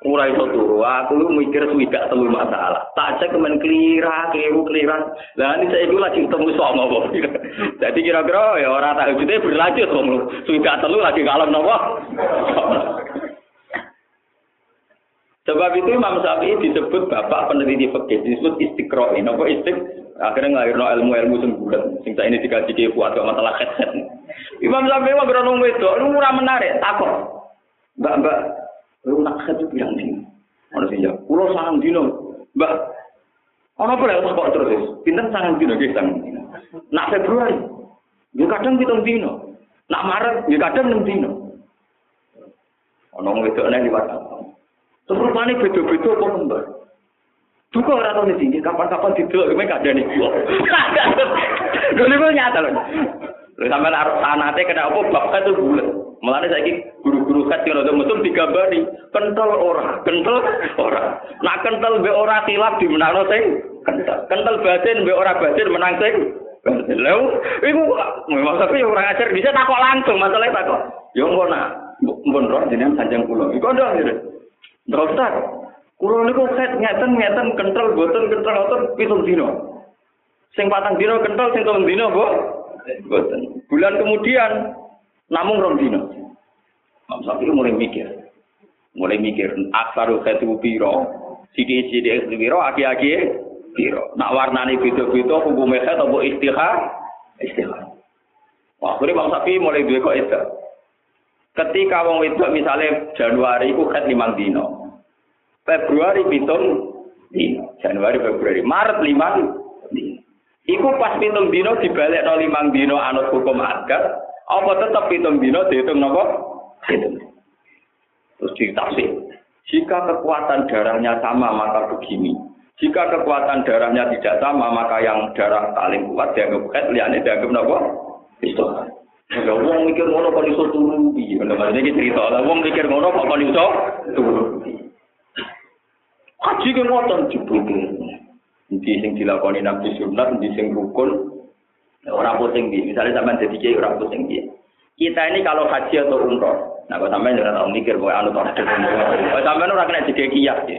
ora iso aku mikir swidak telu masalah. Tak cek kemen klira keliru keliran lah ini saya lagi ketemu sama apa jadi kira-kira ya orang tak hujute berlanjut kok lu. Swidak telu lagi kalem nopo? Sebab itu Imam Syafi'i disebut bapak peneliti fikih disebut istiqro ini apa istik akhirnya ngelahirno ilmu-ilmu sing bulat. Ini dikaji ke buat masalah. Headset. Imam Syafi'i mah beronong wedok. Lu ora menarik takut. Mbak Lu nak kerja bilang nih. Mana sih ya? Pulau sangat dino, mbak. Ono apa lewat kok terus? Pinten sangat dino guys sangat dino. Nak Februari, ya kadang kita dino. Nak Maret, ya kadang enam dino. Ono itu aneh di WhatsApp. Terus rupanya beda-beda apa mbak? Duka ora tau sini, kapan-kapan didelok kowe jane gua. Lho niku nyata lho. Sampean arep sanate kena apa bab itu bulat. Mulane saiki guru-guru khat sing rada mesum digambari kental ora, kental ora. Nak kental mbek ora tilap dimenangno sing kental. Kental batin mbek ora batin menang sing Lalu, iku memang tapi orang ajar bisa takut langsung masalahnya takut. Yo engko nak mbon roh jenengan sanjang kula. Iku ndak ngene. Ndak usah. Kula niku set ngeten ngeten kental boten kental ngoten pitung dino. Sing patang dino kental sing telung dino, Bu. Boten. Bulan kemudian namung rong dino. Mam Sapi mulai mikir. Mulai mikir aksaru khatu piro. Sidi-sidi piro aki-aki piro. Nak warnane beda-beda hukume khat apa istihar? Istihar. Wah, akhirnya Bang Sapi mulai duwe kok itu. Ketika wong wedok misalnya Januari iku khat limang dino. Februari pitung dino. Januari, Februari, Maret limang dino. Iku pas pitung dino dibalik no limang dino anut hukum adat. Apa tetap pitung dino dihitung nopo? Hitung. Terus ditafsir. Jika kekuatan darahnya sama maka begini. Jika kekuatan darahnya tidak sama maka yang darah paling kuat dianggap khat, liane dianggap nopo? Istighfar. Ya wong mikir ngono kok iso turu piye? Ngono iki cerita. Lah wong mikir ngono kok kon iso turu. Haji ke ngoten jebule. Ndi sing dilakoni nabi sunat, ndi sing rukun. Ora pusing di, misalnya sampean jadi kiai ora pusing di. Kita ini kalau haji atau umroh, nah kalau sampean jangan tahu mikir bahwa anu tahu. Kalau sampean ora kena jadi kiai.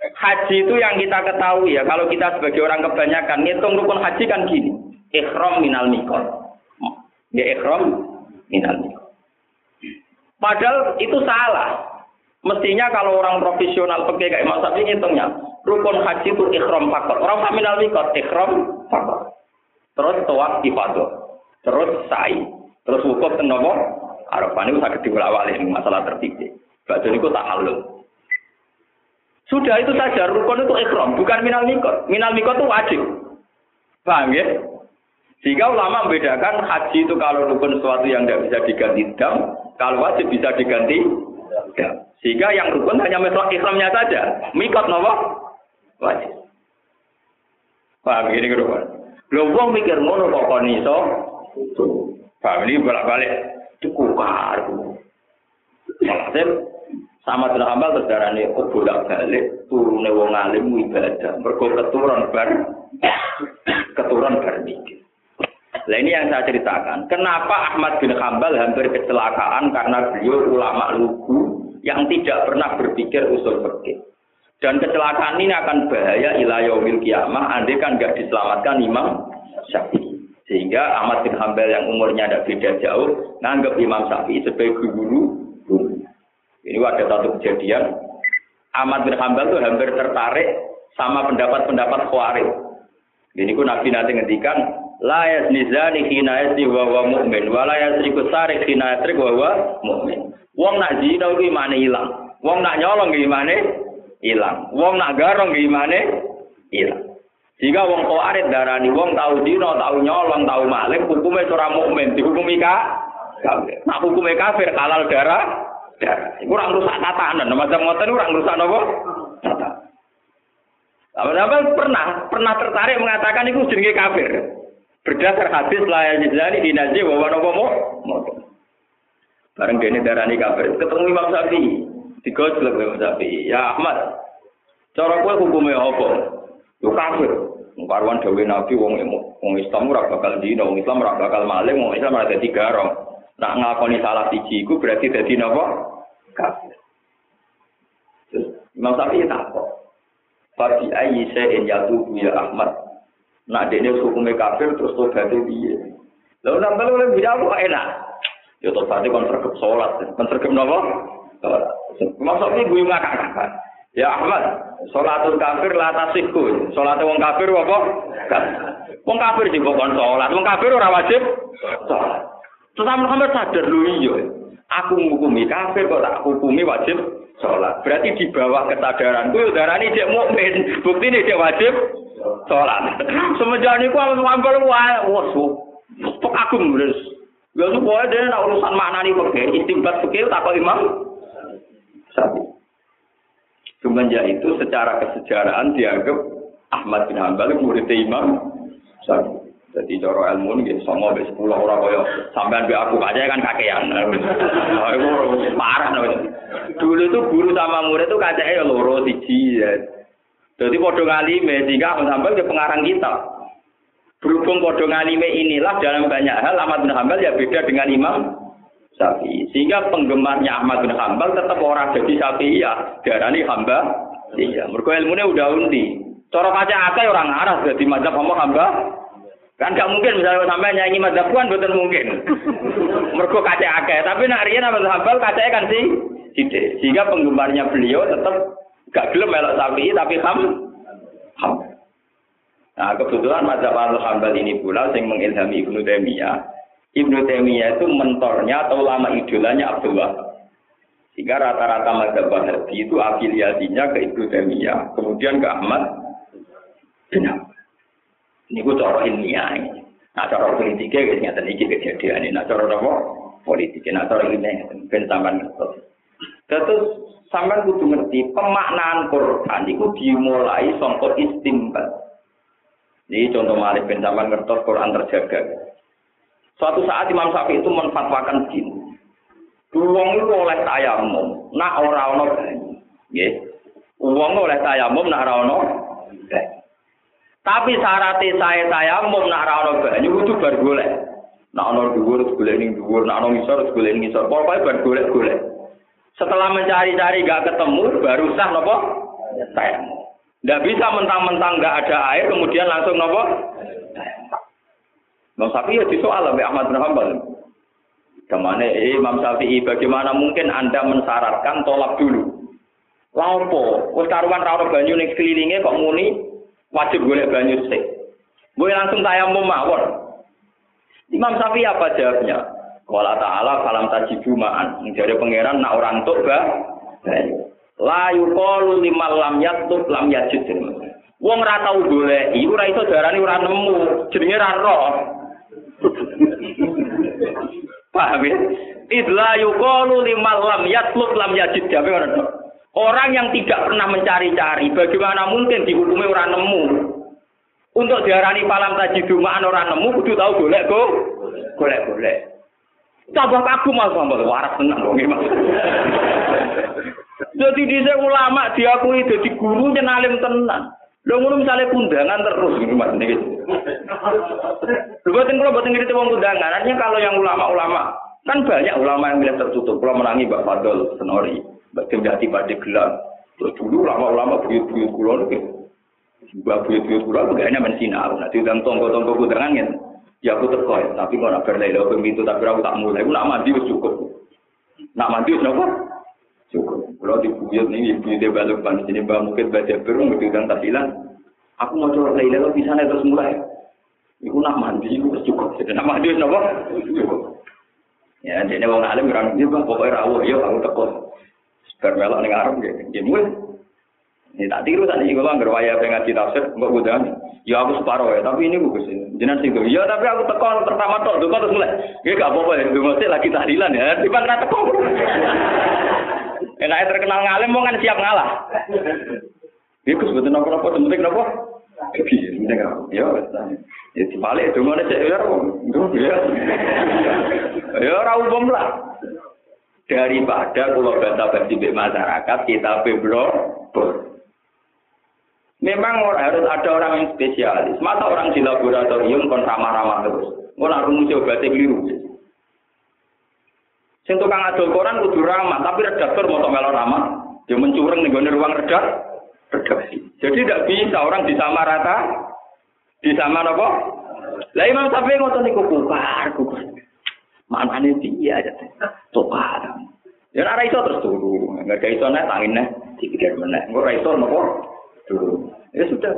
Haji itu yang kita ketahui ya, kalau kita sebagai orang kebanyakan ngitung rukun haji kan gini. Ikhram minal mikot. Ya ikhram minal mikot. Padahal itu salah. Mestinya kalau orang profesional pakai kayak Mas ngitungnya, rukun haji itu ikhram fakor. Orang minal mikot, ikhram fakor. Terus tawaf ifadah. Terus sa'i. Terus wukuf teng nopo? Arafah ini sakit diulawali masalah tertib. Baca itu tak halus. Sudah itu saja rukun itu ikhram, bukan minal mikot. Minal mikot itu wajib. Paham ya? Sehingga ulama membedakan haji itu kalau rukun sesuatu yang tidak bisa diganti dam, kalau wajib bisa diganti dam. Sehingga yang rukun hanya mesra ikhramnya saja. Mikot nopo? Wajib. Paham ini rukun. Lho wong mikir ngono kok kon iso. Ini bolak-balik cukupar. Maksudnya sama dengan hambal terus darane oh bolak balik turune wong alim ibadah mergo keturun bar keturun bar Nah ini yang saya ceritakan. Kenapa Ahmad bin Hambal hampir kecelakaan karena beliau ulama lugu yang tidak pernah berpikir usul fikih. Dan kecelakaan ini akan bahaya ilayomil kiamah andai kan nggak diselamatkan Imam Syafi'i. Sehingga Ahmad bin Hambal yang umurnya tidak beda jauh, nganggap Imam Syafi'i sebagai guru. Ini ada satu kejadian, Ahmad bin Hambal itu hampir tertarik sama pendapat-pendapat Khawarij. Ini ku Nabi nanti ngendikan, la yazni zani hina yazni wa wa mu'min wa la yasriku sarik hina yasrik wa wa mu'min. Wong nak zina ku imane ilang. Wong nak nyolong imane ilang. Wong nak garong ku imane ilang. Jika wong khawarij darani wong tahu zina, tahu nyolong, tahu maling, hukumnya ora mukmin, dihukumi kafir. Nak hukumnya kafir halal darah darah. Iku rusak tatanan, macam ngoten ora rusak napa? Tatanan. Apa pernah pernah tertarik mengatakan itu jenenge kafir. Berdasar hadis layan jizani di nazi bahwa nopo mo. Bareng dene darani kafir. Ketemu Imam Syafi'i. Digojlok Imam Syafi'i. Ya Ahmad. Cara kowe hukume apa? Yo kafir. Karwan dawe Nabi wong wong Islam ora bakal dino, wong Islam ora bakal maling, wong Islam ora dadi garong. Nak ngakoni salah siji iku berarti dadi napa? Kafir. Terus Imam Syafi'i takok. Fabi ayi sa'in yatubu ya Ahmad. Nak dene hukume kafir terus tobat piye? Lalu nambah oleh bidah kok enak. Ya tobat kon sergep salat, kon sergep napa? Maksud ini gue ngakak. Ya Ahmad, sholatul kafir la tasihku. Sholat wong kafir apa? Wong kafir sih kon sholat. Wong kafir ora wajib sholat. Terus Muhammad sadar lu iya. Aku menghukumi kafir kok tak hukumi wajib sholat. Berarti di bawah kesadaran gue darani dia mukmin. Bukti ini dia wajib sholat. Semenjak ini aku ngambil wah, wah, Pok aku terus. Ya supaya dia nak urusan mana nih pakai istimbat pakai tak kau imam. Sabi. Semenjak itu secara kesejarahan dianggap Ahmad bin Hanbal murid imam. Sabi. Jadi coro ilmu ini sama be sepuluh orang kaya sampean be aku aja kan kakean. Itu parah nih. Dulu itu guru sama murid itu kacanya ya loro siji. Ya. Jadi podo ngalime sehingga sampai ke pengarang kita. Berhubung podo ngalime inilah dalam banyak hal Ahmad bin Hambal ya beda dengan Imam Syafi'i. Sehingga penggemarnya Ahmad bin Hambal tetap orang jadi Syafi'i ya. Darani hamba. Iya, mergo ilmune udah undi. Cara kaca akeh orang arah jadi mazhab homo hamba. Kan gak mungkin misalnya sampai nyanyi mazhab kan betul mungkin. mergo kaca akeh, tapi nak riyen Ahmad bin Hambal kacake kan sih sidik. Sehingga penggemarnya beliau tetap gak gelem melok Syafi'i tapi ham ham. Nah, kebetulan mazhab Al-Hambal ini pula yang mengilhami Ibnu Taimiyah. Ibnu Taimiyah itu mentornya atau lama idolanya Abdul Wahab. Sehingga rata-rata mazhab Wahabi itu afiliasinya ke Ibnu Taimiyah, kemudian ke Ahmad bin Ini gue cara ilmiah ini. Nah, cara politiknya guys nyata ini kejadian ini. Nah, cara apa? Politiknya, nah, cara ilmiah ben sampean ngerti. Terus sampean kudu ngerti pemaknaan Quran itu dimulai sangka istimbat. Ini contoh malik bin zaman ngertos Quran terjaga. Suatu saat Imam Syafi'i itu menfatwakan begini. Uang itu oleh tayamum, nak ora ono. Nggih. Uang oleh tayamum nak ora ono Tapi syaratnya saya tayamum nak ora ono banyu kudu bar golek. Nak ono dhuwur golek ning dhuwur, nak ono ngisor golek ning ngisor. Pokoke bar golek-golek. Setelah mencari-cari gak ketemu, baru sah napa? Tayamum. Tidak bisa mentang-mentang nggak ada air kemudian langsung nopo. Imam Syafi'i ya disoal oleh Ahmad bin Hanbal. Ke mana eh, Imam Syafi'i bagaimana mungkin Anda mensyaratkan tolak dulu? Lampo, wis karuan ra banyu ning sekelilingnya kok muni wajib golek banyu sik. Boleh langsung tayamum mawon. Imam Syafi'i apa jawabnya? Wala ta'ala falam tajibu ma'an. Jadi pangeran nak orang tuk ba La yuqalu limal lam yatub lam yajid. Wong ora tau goleki, ora iso darani ora nemu, jenenge ra roh. Paham ya? Idla yuqalu limal lam yatlub lam yajid. Orang yang tidak pernah mencari-cari, bagaimana mungkin dihukumi orang nemu? Untuk diarani palam tajidu ma'an orang nemu, kudu tahu golek go. Golek-golek. Tambah kagum mas sambal waras tenang dong mas. Jadi di ulama diakui jadi guru nyenalim tenang. Lho ngono misale kundangan terus Mas niki. Lho boten kula boten ngerti wong kundangan. Artinya kalau yang ulama-ulama kan banyak ulama yang bilang tertutup. Kula menangi Mbak Fadol Senori, Mbak Demjati Pada Gelar. Terus dulu ulama-ulama buyut-buyut kula niku. Mbak buyut-buyut kula begane men sinau. Nah diundang tonggo-tonggo kundangan kan. Ya aku teko ya, tapi kok nak berlelo begitu tapi aku tak mulai. Aku nak mandi cukup. Nak mandi wis Cukup. Kalau di buyut nih, ibu dia balik pan sini mbak mungkin baca berung begitu dan tahlilan. Aku mau coba Laila bisa nih terus mulai. Iku nak mandi, iku cukup. Jadi nak mandi nopo? Cukup. Ya, jadi wong alim orang dia bang pokoknya rawuh, yo aku teko. Bermelok ning arep gitu. Jadi mulai. Ini tak tiru tadi kalau nggak waya pengen ngaji tafsir, nggak udah. Ya aku separuh ya, tapi ini bagus ini. Sih Ya tapi aku teko pertama tok, tuh terus mulai. Ya gak apa-apa ya, masih lagi tahlilan ya. Tiba kena teko. Enaknya terkenal ngalim mau kan siap ngalah. Iku sebetulnya nopo-nopo, penting nopo. Ya, ya dibalik itu mana cek ya, ya, ya, ora umum lah. Daripada kalau bata bagi masyarakat kita beblok, Memang harus ada orang yang spesialis. Masa orang di laboratorium kon ramah-ramah terus. Orang rumus obatnya keliru. Sing tukang adol koran kudu ramah, tapi redaktor mau melo ramah, dia mencurang nih ruang redak, redaksi. Jadi tidak bisa orang rata, di sama apa? Lah Imam Syafi'i ngotot niku kukar, kukar. Manane dia aja. Tukar. Ya ora iso terus turu. Enggak iso nek tangine dipikir meneh. Engko ora iso napa? Turu. Ya sudah.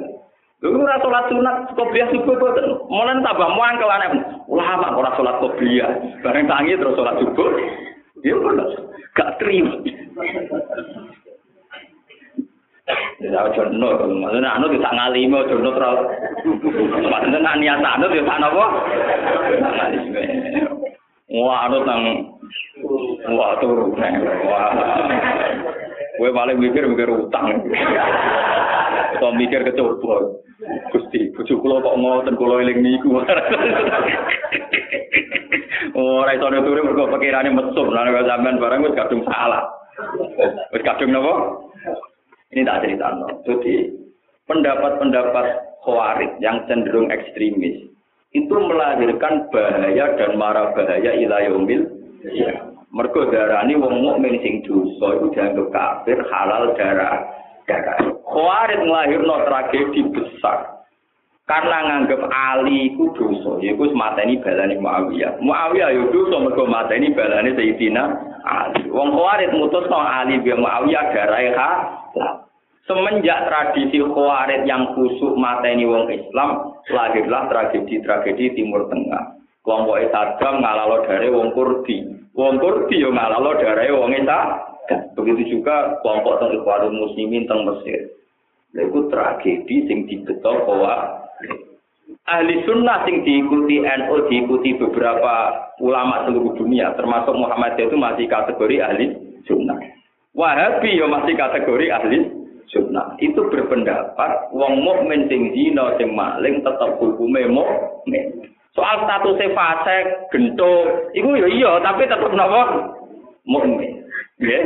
Lu ora salat sunat qobliyah subuh boten. Mulane tambah muangkel aneh. Ulama ora salat qobliyah. Bareng tangi terus salat subuh. Ya ora gak terima. Ya ojo no, maksudnya anu bisa ngalimi no terus. Maksudnya niat anu bisa napa? Wah, anu tang wah turu. Wah. Kowe paling mikir mikir utang. Atau mikir kecoba. Gusti, bojo kula kok ngoten kula eling niku. Oh, ora iso turu mergo pikirane mesum lan sampean barang wis kadung salah. Wis kadung napa? Ini tak cerita. Jadi pendapat-pendapat khawarij yang cenderung ekstremis itu melahirkan bahaya dan marah bahaya ilayomil. Ya. Mergo darani wong mukmin sing dosa iku dianggap kafir halal darah darah. Khawarij tragedi besar. Karena nganggep Ali ku dosa, yaiku mateni balane Muawiyah. Muawiyah yo dosa mergo mateni balane Sayyidina Ali. Wong Khawarij mutusno Ali bi Muawiyah darahe halal. Semenjak tradisi Khawarij yang kusuk mateni wong Islam, lahirlah tragedi-tragedi Timur Tengah. Kelompok Saddam ngalalo dari wong Kurdi. Wong Kurdi yo ngalalo dari wong Isa. Begitu juga kelompok teng Ikhwanul Muslimin teng Mesir. Iku tragedi sing dibeto bahwa ahli sunnah sing diikuti NU diikuti beberapa ulama seluruh dunia termasuk Muhammad itu masih kategori ahli sunnah. Wahabi yo masih kategori ahli sunnah. Itu berpendapat wong mukmin sing zina sing maling tetap hukume mukmin. Soal status fase gento, itu ya iya, tapi tetap napa? Mukmin. Ya.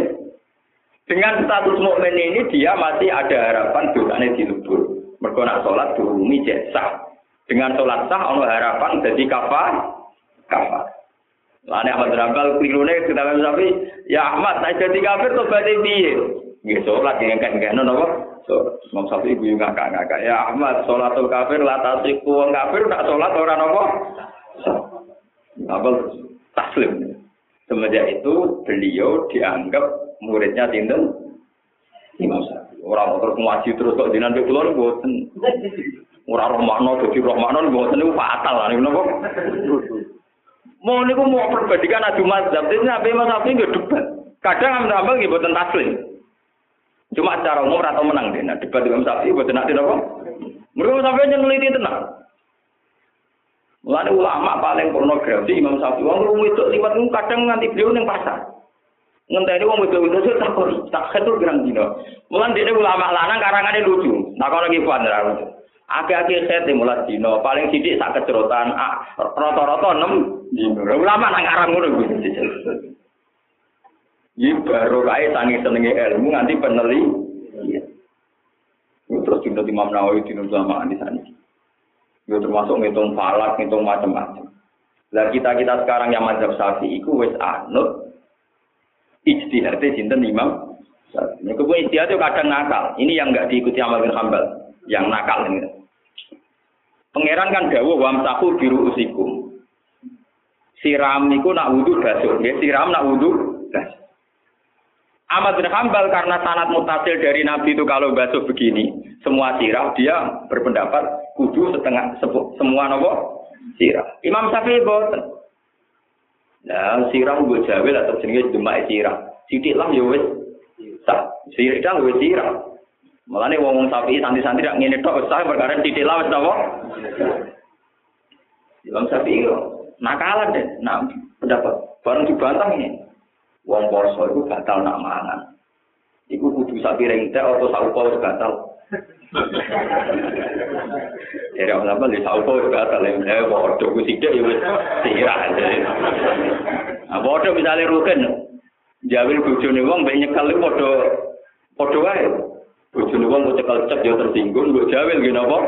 Dengan status mukmin ini dia masih ada harapan dosanya dilebur. Mergo nak salat durungi jasa. Dengan sholat sah ono harapan jadi kafar. Kafar. Lane Ahmad Rambal klirune kita tapi ya Ahmad saya jadi kafir tuh berarti piye? Nggih salat yang kan kan napa? So, Imam Syafi'i guyu ngakak-ngakak. Ya Ahmad, sholatul kafir la tasiku wong kafir nak sholat ora napa? Apa taslim. Semenjak itu beliau dianggap muridnya tinten Imam Syafi'i. Orang terus ngaji terus kok dinan kula mboten. Ora roh makna dadi roh makna mboten niku fatal lah niku napa? Mau niku mau perbandingan adu mazhab, ini Nabi Imam Syafi'i nggak debat. Kadang Imam Syafi'i nggih mboten taslim. Cuma secara umum atau menang deh. Nah, debat dengan sapi buat nanti apa? Mereka sampai yang neliti tenang. Mulai ulama paling pornografi Imam Syafi'i. Wong itu liwat kadang nganti beliau neng pasar. Ngenteni wong itu itu tak tak ketur gerang dino. Mulai dia ulama lanang karangannya lucu. Nah kalau lagi puan lucu. Akhir-akhir saya mulai dino paling sidik sak kecerotan. Rata-rata enam dino. Ulama nang arang ngono gitu. Ini baru kaya sangi senengi ilmu nanti peneli. Iya. Terus juga Imam Nawawi di sama di sana. Itu termasuk ngitung falak, ngitung macam-macam. Lah kita kita sekarang yang mazhab Syafi'i itu wes anut ijtihadnya sinten Imam. Nek kuwi ijtihad itu kadang nakal. Ini yang enggak diikuti Ahmad bin Hambal, yang nakal ini. Pangeran kan dawuh wamsahu biru usikum. Siram niku nak wudu basuh, nggih. Siram nak wudu basuh. Ahmad bin Hambal karena sanat mutasil dari Nabi itu kalau basuh begini, semua sirah, dia berpendapat kudu setengah semua nopo sirah. Imam Syafi'i boten. Nah, sirah gue jawe lah terjenenge demak sirah. Sidik lah ya wis sah. Sirah wis sirah. Mulane wong-wong Syafi'i santri-santri rak ngene tok sah perkara sidik lah wis? Imam Syafi'i nakalan deh, nah pendapat bareng dibantah ini. Wong poso itu batal nak mangan. Iku kudu sak piring atau sak upa wis batal. Jadi orang apa di sauko juga saling eh bodoh gue tidak ya wes tirah aja. Nah bodoh misalnya rugen, jawil bujuk nih uang banyak kali bodoh bodoh aja. Bujuk nih uang gue cekal cek jauh tersinggung gue jawil gini apa?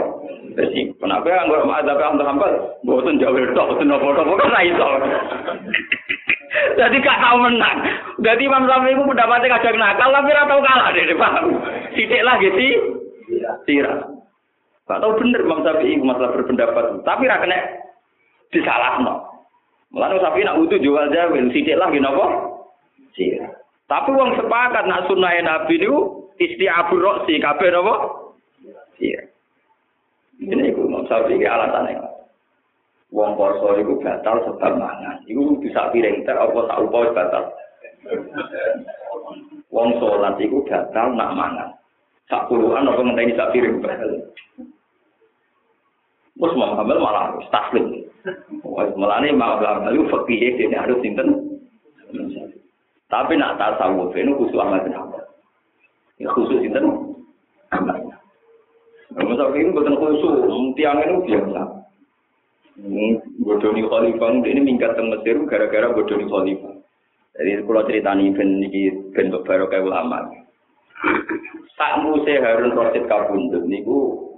Tersinggung. Kenapa yang gue ada apa yang terhambat? Gue tuh jawil toh tuh nopo toh gue itu. Jadi gak tau menang. Jadi Imam Syafi'i pun mendapatkan kajian nakal, tapi tahu kalah deh, paham? Tidak lah gitu. Sira. Gak tahu bener Imam Syafi'i masalah berpendapat, tapi ra kena disalahno. Mulane Syafi'i nak utuh jual jawil, sidik lagi napa? Sira. Tapi wong sepakat nak sunah Nabi niku isti'abur roksi kabeh napa? Sira. Ini iku Imam Syafi'i alasannya. Wong poso iku batal sebab mangan. Iku bisa piring ter apa sak upa batal. Wong salat iku batal nak mangan. Sak puluhan apa ngenteni sak piring batal. Terus mau hamil malah harus taslim. Malah ini hamil itu fakih ini harus sinten. Tapi nak tasawuf ini khusus amal bin Hanbal. Ya khusus sinten. Amal. Masa ini bukan khusus, tiang ini biasa. bodoni khalifah ini minggat ke Mesir gara-gara bodoni khalifah. Jadi kalau ceritani ben iki barokah ulama. Sak muse Harun Rasid kabundut niku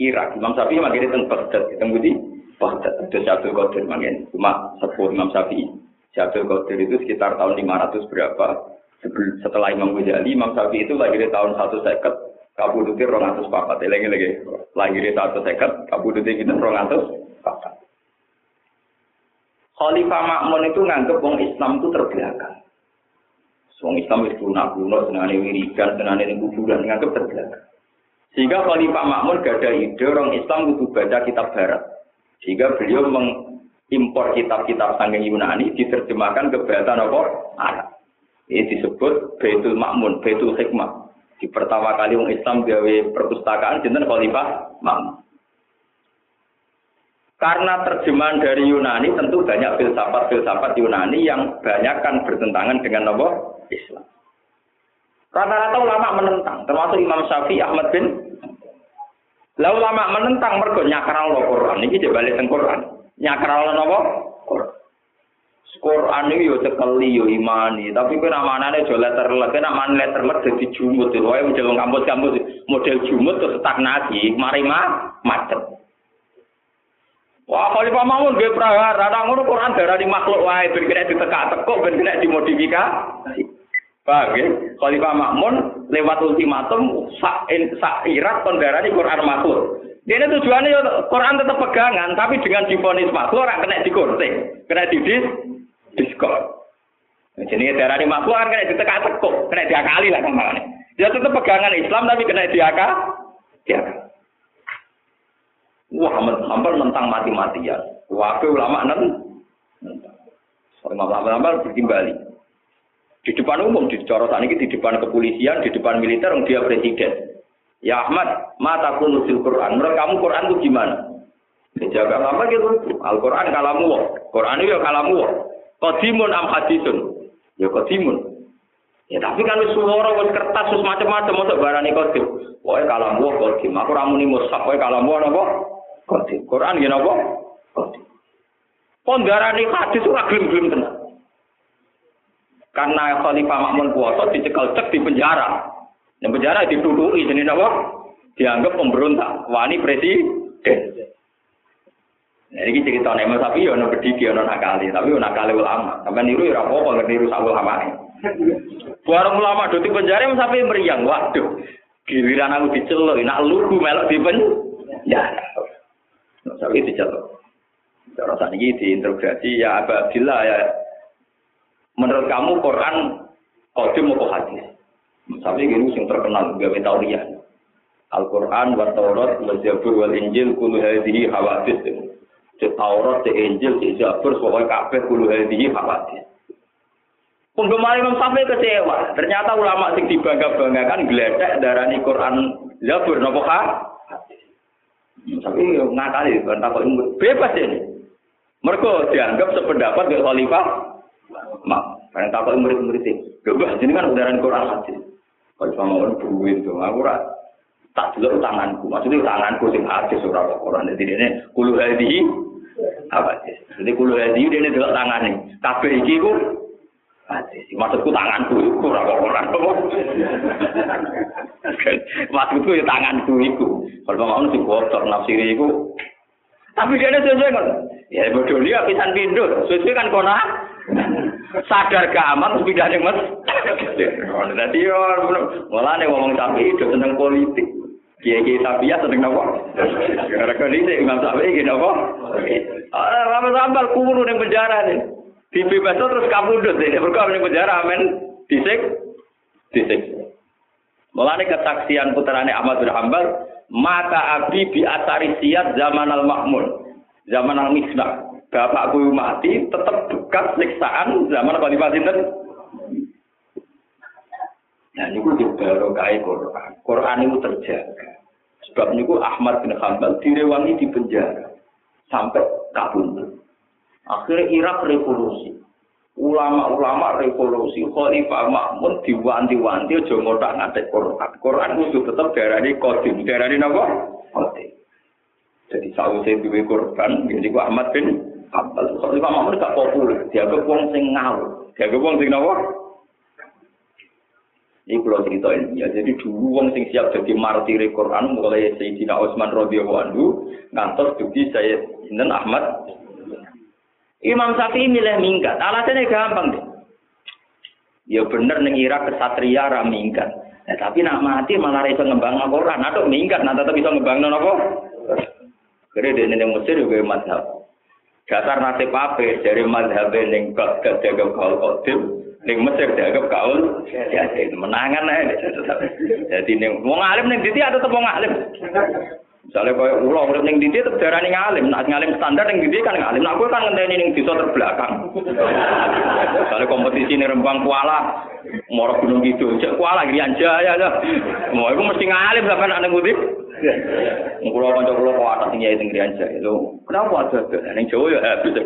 Irak. Imam Syafi'i makire teng Baghdad, teng Budi Wah, itu Syabdul Qadir mungkin cuma sepuh Imam Syafi'i. Syabdul Qadir itu sekitar tahun 500 berapa? Setelah Imam Ghazali, Imam Syafi'i itu lahir tahun 1 seket, kabudutnya rong atus papat. Lagi lagi, lahir satu seket, kabudutnya kita rong atus papat. Khalifah Makmun itu nganggep wong Islam itu terbelakang. Wong Islam itu lunak kuno, senangnya wiridan, senangnya kuburan, nganggep terbelakang. Sehingga Khalifah Makmun gak ada ide orang Islam itu baca kitab Barat. Sehingga beliau mengimpor kitab-kitab sanggeng Yunani diterjemahkan ke bahasa apa? Arab. Ini disebut Baitul Makmun, Baitul Hikmah. Di pertama kali orang Islam gawe perpustakaan jeneng Khalifah Makmun. Karena terjemahan dari Yunani tentu banyak filsafat-filsafat Yunani yang banyak kan bertentangan dengan apa? Islam. Rata-rata ulama menentang, termasuk Imam Syafi'i, Ahmad bin Lalu lama menentang mergo nyakral lo Quran. Ini dia balik Quran. Nyakral lo nopo? Quran. Ini yo cekeli yo imani, tapi kau nama anaknya jual letter let, kau nama letter let jadi jumut, tuh, wah menjelang kampus kampus model jumut terus stagnasi, mari mah macet. Wah, kalau Pak Mamun gue prahara, ada ngono Quran darah di makhluk wae, ben kena ditekak tekuk, ben kena dimodifikasi. Paham ya? Khalifah Makmun lewat ultimatum sak sak irat kondarani Quran makhluk. Ini tujuannya ya Quran tetap pegangan, tapi dengan difonis makhluk orang kena dikorting, kena didis diskon. Jadi darah di makhluk kan kena ditekak tekuk, kena diakali lah ke mana. Dia tetap pegangan Islam tapi kena diakal, diakal. Wah, hampir tentang mati-matian. Wah, ulama nan, ulama-ulama bertimbali. Di depan umum, di corotan ini, di depan kepolisian, di depan militer, dia presiden. Ya Ahmad, mata kunusil Quran. Menurut kamu Quran itu gimana? Dijaga apa gitu? Al-Quran kalamu wah. Quran itu ya kalamu. Kodimun am hadisun. Ya kodimun. Ya tapi kan suara wis kertas wis macam-macam masuk barani kodim. Pokoke kalamu kodim. Aku ramuni mushaf pokoke kalamu napa? Kodim. Quran ya napa? Kodim. Pondharane hadis ora gelem-gelem tenan. Karena Khalifah Makmun kuasa dicekal cek di penjara. Yang penjara dituduhi jenis apa? Dianggap pemberontak. Wani presiden. Nah, ini cerita Imam Sapi ya ono bediki ono nakali, tapi nakali ulama. Sampai niru ya apa ngerti niru sak ulama. Bareng ulama do di penjara Sapi meriang. Waduh. Giliran aku diceluk, nak lugu melok di penjara. Sapi diceluk. Cara saat ini diinterogasi ya Abdillah ya Menurut kamu Quran kodim atau hadis? Tapi gini yang terkenal gawe taurian. Al-Quran, wa Taurat, wa Zabur, Injil, kulu hadhihi hawadis. Di Taurat, di Injil, di Zabur, pokoknya kabeh kulu hadhihi hawadis. Penggemar Imam Syafi'i kecewa. Ternyata ulama sing dibangga-banggakan geledek darani Quran Zabur napa ha? Tapi ngakali kan takut bebas ini. Mereka dianggap sependapat dengan khalifah Mak, karena takut murid-murid ini. Gak ini kan udaran Quran hadis. Kalau sama orang duit tuh, aku rak tak dulu tanganku. Maksudnya tanganku sing hadis surah Quran. Jadi ini kulu hadi apa sih? Jadi kulu hadi dia ini dulu tangan nih. Kabeh iki ku hadis. Maksudku tanganku itu surah Quran. Maksudku ya tanganku itu. Kalau mau sih bocor nafsiri itu. Tapi dia ini sesuai kan? Ya bodoh dia pisan pindu. Sesuai kan kona sadar gak aman pindah ning mas. Dadi yo mulane ngomong sapi itu seneng politik. Kiai-kiai tapi ya seneng nopo. Gara-gara ini Imam Syafi'i gini nopo. Ah, lama sambal kubur ning penjara nih. Dibebas terus kabudut ini berkah ning penjara amen disik disik. Mulane kesaksian putrane Ahmad bin Hambal, maka abi bi asari siat zaman al-Ma'mun, zaman al-Misbah bapakku mati tetap bekas siksaan zaman Khalifah Sinten. Nah, ini gue baru kaya Quran. Quran itu terjaga. Sebab ini Ahmad bin Hanbal direwangi di penjara sampai kabur. Akhirnya Irak revolusi. Ulama-ulama revolusi, Khalifah Makmun diwanti-wanti aja ngotak ngatek Quran. Quran itu tetap darani kodim. Darani apa? Kodim. Jadi saya duwe korban, jadi Ahmad bin Hambal. Soal Imam Mahmud gak populer. Dianggap wong sing ngawur. Dianggap wong sing napa? Ini kalau cerita ini ya. Jadi dulu wong sing siap jadi martir Quran mulai Sayyidina Utsman radhiyallahu anhu ngantos saya Sinten Ahmad. Imam Syafi'i milih minggat. Alasannya gampang deh. Ya bener ning Irak kesatria ra minggat. Ya, tapi nak mati malah iso ngembang Quran. Aduh minggat nah tetep iso ngembang apa? Kira dia ning Mesir juga mazhab. Dasar nasib apa dari mazhab ning gak jaga kaul kodim ning Mesir dianggap kaul ya menangan aja jadi ning wong alim ning diti ada tetep wong alim misalnya kaya ulo urip ning diti tetep darani ngalim. Nek ngalim standar ning diti kan ngalim. Nah aku kan ngenteni ning desa terbelakang. Misalnya kompetisi ning Rembang Kuala Moro Gunung Kidul. Cek Kuala Grian Jaya lah mau iku mesti ngalim sampean nek nang Kulo kanca kulo kok atas nyai teng Grian Jaya. Lho kenapa ada ning Jawa ya habis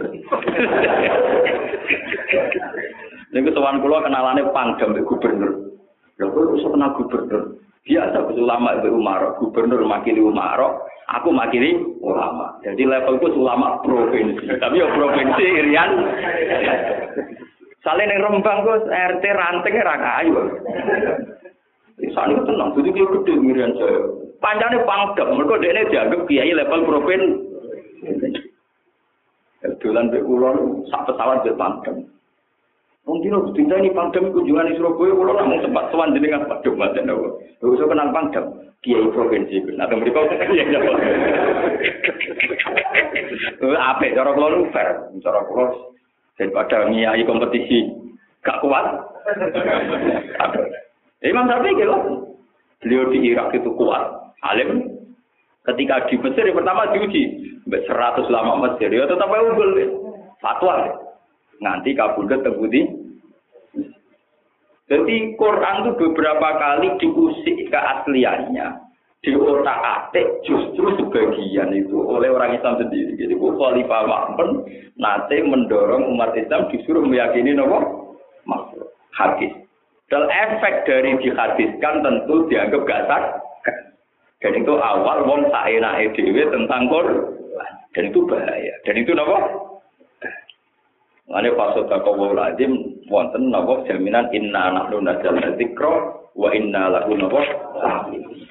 Niku sowan kula kenalane pangdam gubernur. Lha kok iso kenal gubernur? Biasa ulama mbek Umar, gubernur makili Umar, aku makili ulama. Jadi levelku ulama provinsi. Tapi ya provinsi Irian. Saleh ning Rembang Gus RT ranting ra kayu. Isane tenang, jadi dia gede ngirian saya. Panjangnya pangdam, mereka dia dianggap kiai level provinsi. Dolan mbek kula sak pesawat mbek pangdam. Mungkin aku cinta ini pangdam kunjungan di Surabaya, kalau namun sempat tuan dengan Pak Dom, ada nawa. Aku bisa kenal pangdam, kiai provinsi. Nah, kemudian kau kiai apa? Apa? Cara kalau fair, cara kalau daripada ngiai kompetisi gak kuat. Imam Syafi'i gitu. Beliau di Irak itu kuat, alim. Ketika di Mesir pertama diuji, 100 lama Mesir, ya tetap unggul. Fatwa nganti kabudut terbudi. Jadi Quran itu beberapa kali diusik keasliannya, di otak atik justru sebagian itu oleh orang Islam sendiri. Jadi Khalifah Mahmud nanti mendorong umat Islam disuruh meyakini nopo maksud hadis. Dan efek dari dihadiskan tentu dianggap gak sah. Dan itu awal wong saena dhewe tentang Quran. Dan itu bahaya. Dan itu nopo Mane fasota kawu lazim wonten napa jaminan inna nahnu nazzalna dzikra wa inna lahu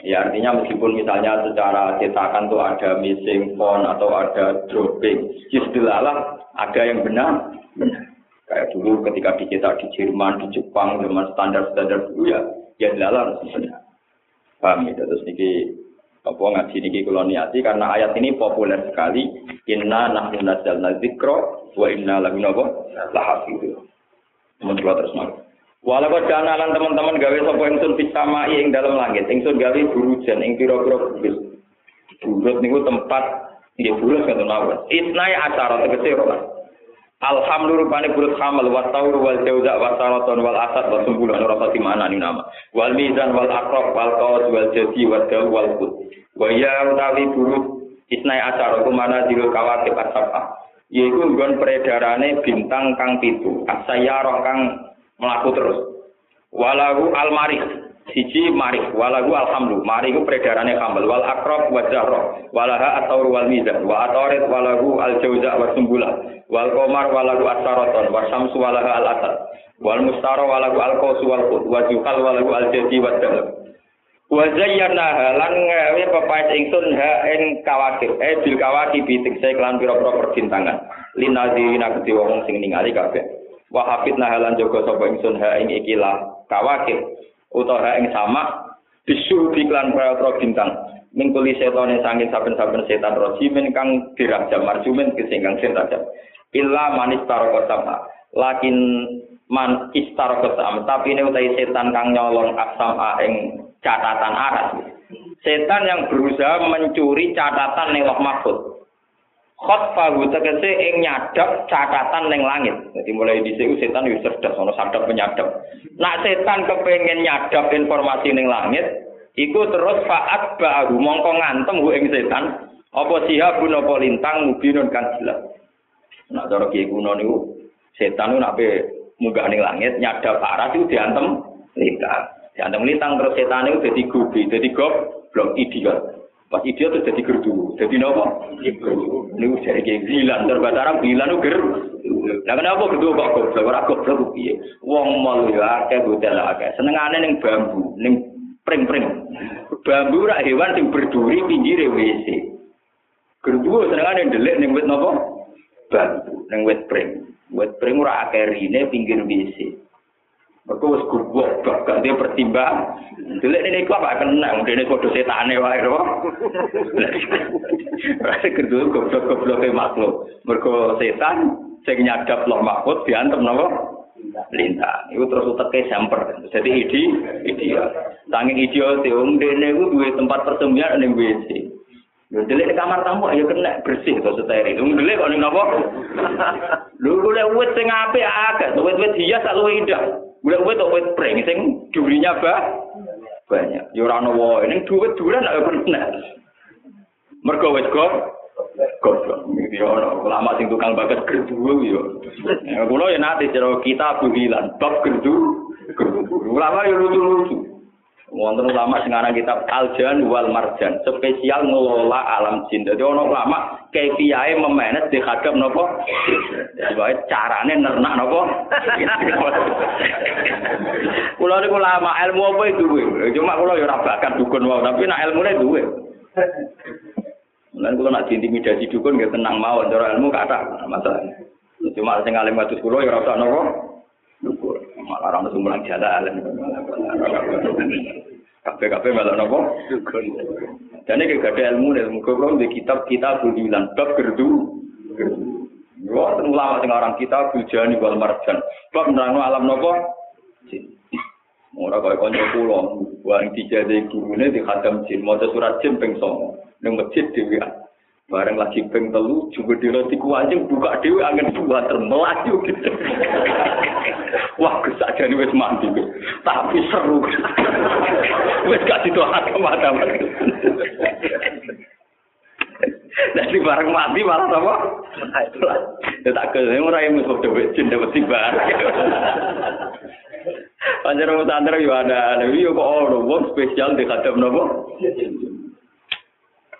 Ya artinya meskipun misalnya secara cetakan tuh ada missing font atau ada dropping, istilah ada yang benar, benar. Kayak dulu ketika dicetak di Jerman, di Jepang, dengan standar-standar dulu ya, ya dilalah benar. Paham ya? Terus ini apa ngaji niki kula niati? Karena ayat ini populer sekali. Inna nahnu nazzalna dzikra wa inna lahu napa lahafidz mun terus mau Walau dana lan teman-teman gawe sapa ingsun bisamai ing dalam langit. Ingsun gawe burujan ing pira-pira bukit burut niku tempat nggih burut kan mawon isnai acara tegese ora Alhamdulillah rupane burut hamal wa taur wal jauza wa saraton wal asad wa sumbulah ora pati mana ni nama. Wal mizan wal akrab wal qawas wal jadi wal daw wal kut. Wa ya utawi burut isnai acara kumana dirul kawakib asapa. Yaiku nggon peredarane bintang kang pitu. Asayarah kang melaku terus. Walahu almarih siji marif walagu alhamdulillah mariku peredarannya kambal wal akrab wa jahra walaha atau wal mizan wa atorit walagu al jauza wa sumbula. Wal komar walagu asaraton wa samsu walaha al asad wal mustara walagu al kosu wal khut wa juhal walagu al jadi wa dalab wa zayyana pepait ingsun ha ing kawakib eh bil kawakib bitik. Saya kelan pira-pira perbintangan. Linadzirina kedhe wong sing ningali kabeh. Wa hafidna halan jaga sapa ingsun ha ing ikilah kawakib utawa ing sama bisu iklan pro bintang. Mingkuli setan sanging saben-saben setan rojimin kang dirajam marjumin kesinggang setan illa manis taroko sama lakin man istaroko sama. Tapi ini utai setan kang nyolong asam ing catatan aras. Setan yang berusaha mencuri catatan ning mahfud khotfahu tegese ing nyadap catatan ning langit. Jadi mulai dhisik setan wis cerdas ana sadap penyadap. Nak setan kepengen nyadap informasi ning langit, iku terus faat baru mongko ngantem hu ing setan apa sihabun apa lintang mubinun kan jelas. Nak cara kiye kuno niku setan niku nak munggah ning langit nyadap arah itu diantem lintang. Diantem lintang terus setan niku dadi gubi, dadi goblok idiot. Pas idiot terus jadi gerdu. Jadi nopo? Ini jadi kayak gilan. Terbatas Arab gilan itu ger. Nah kenapa gerdu kok goblok? Ora goblok piye? Wong mall ya akeh hotel akeh. Senengane ning bambu, ning pring-pring. Bambu rak hewan sing berduri pinggire WC. Gerdu senengane ndelik ning wit nopo? Bambu, ning wit pring. Wit pring ora akeh rine pinggir WC. Mereka wis gubuk, gak dia pertimbang. Delek ini kok gak kenang, ini kode setane wae lho. Rasa kedua goblok-goblok makhluk. Mereka setan, sing nyadap loh mahfud diantem napa? Lintang. Iku terus uteke semper. Jadi ide, ide. Saking idiot wong dene iku duwe tempat persembunyian ning WC. Lho delik di kamar tamu ayo kena bersih to steril. Wong delik kok ning napa? Lho golek wit sing apik akeh, wit-wit hias luwih indah. Gue gue tuh wet pring, sing durinya bah banyak. Ya ora ono ini duit duran ayo kena. Mergo wet kok goblok. Iki ono ulama sing tukang bakat gerdu yo. Ya kulo ya nanti cara kita buhilan bab gerdu. Ulama yo lucu-lucu. Wonten ulama sing aran kitab Aljan wal Marjan spesial ngelola alam jin. Dadi ana ulama kepiyae memanage di hadap napa? Wae carane nernak napa? Kula niku ulama ilmu apa itu duwe. Cuma kula ya ora bakat dukun wae, tapi nek ilmune duwe. Mulane kula nak diintimidasi dukun nggih tenang mawon, cara ilmu kathah masalah. Cuma sing alim kados kula ya ora usah napa? Dukun. Malah ora ono mulang jalan. Kabeh-kabeh malah nopo? Dan ini gak ada ilmu nih, muka kalau di kitab kita bulan bab gerdu. Wah, ulama sing orang kita bujani wal marjan. Bab nerangno alam nopo? Jin. Ora kaya kanca kula, wong dijade gurune di khatam jin, maca surat jin 9 ning masjid dhewe. Bareng lagi ping telu, juga di roti anjing buka dewi angin buat termelaju gitu. Wah, kesaja nih wes mandi, tapi seru. wes gak situ mata Jadi bareng mati malah apa? Ya tak ke, ini orang yang musuh dewe jin dapat tiba. Panjang rumah santri juga ada, tapi kok orang spesial di kadam nopo.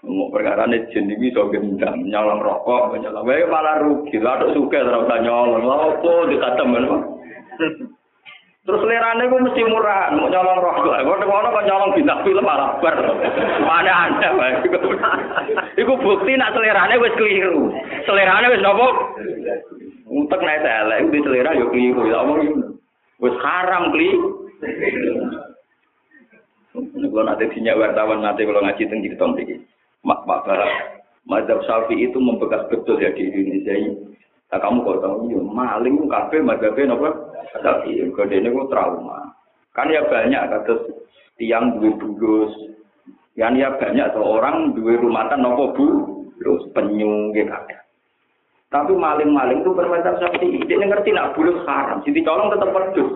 Mau perkara ini jin ini so gendam, nyolong rokok, nyolong. Wah malah rugi, ada suka terus nyolong. Lah apa dikata mana? Terus lerane gue mesti murah, mau nyolong rokok. Gue ngono kok nyolong bintang film malah ber. Mana anda, Iku bukti nak selerane wis keliru. Selerane wis nopo? Untuk naik telek, di selera yo keliru. Omong wis haram keliru. Kalau nanti dinyak wartawan nanti kalau ngaji tinggi di iki. Mak bapak Mazhab Syafi'i itu membekas betul ya di Indonesia ini. Nah, kamu kok tahu ya maling kafe mazhabnya apa? Syafi'i. Kode ini kok trauma. Kan ya banyak kata tiang dua bulus. Yang ya banyak seorang dua rumatan nopo bu, terus penyu gitu. Tapi maling-maling itu bermacam Syafi'i. Dia ngerti nak bulus haram. Jadi colong tetap pedus.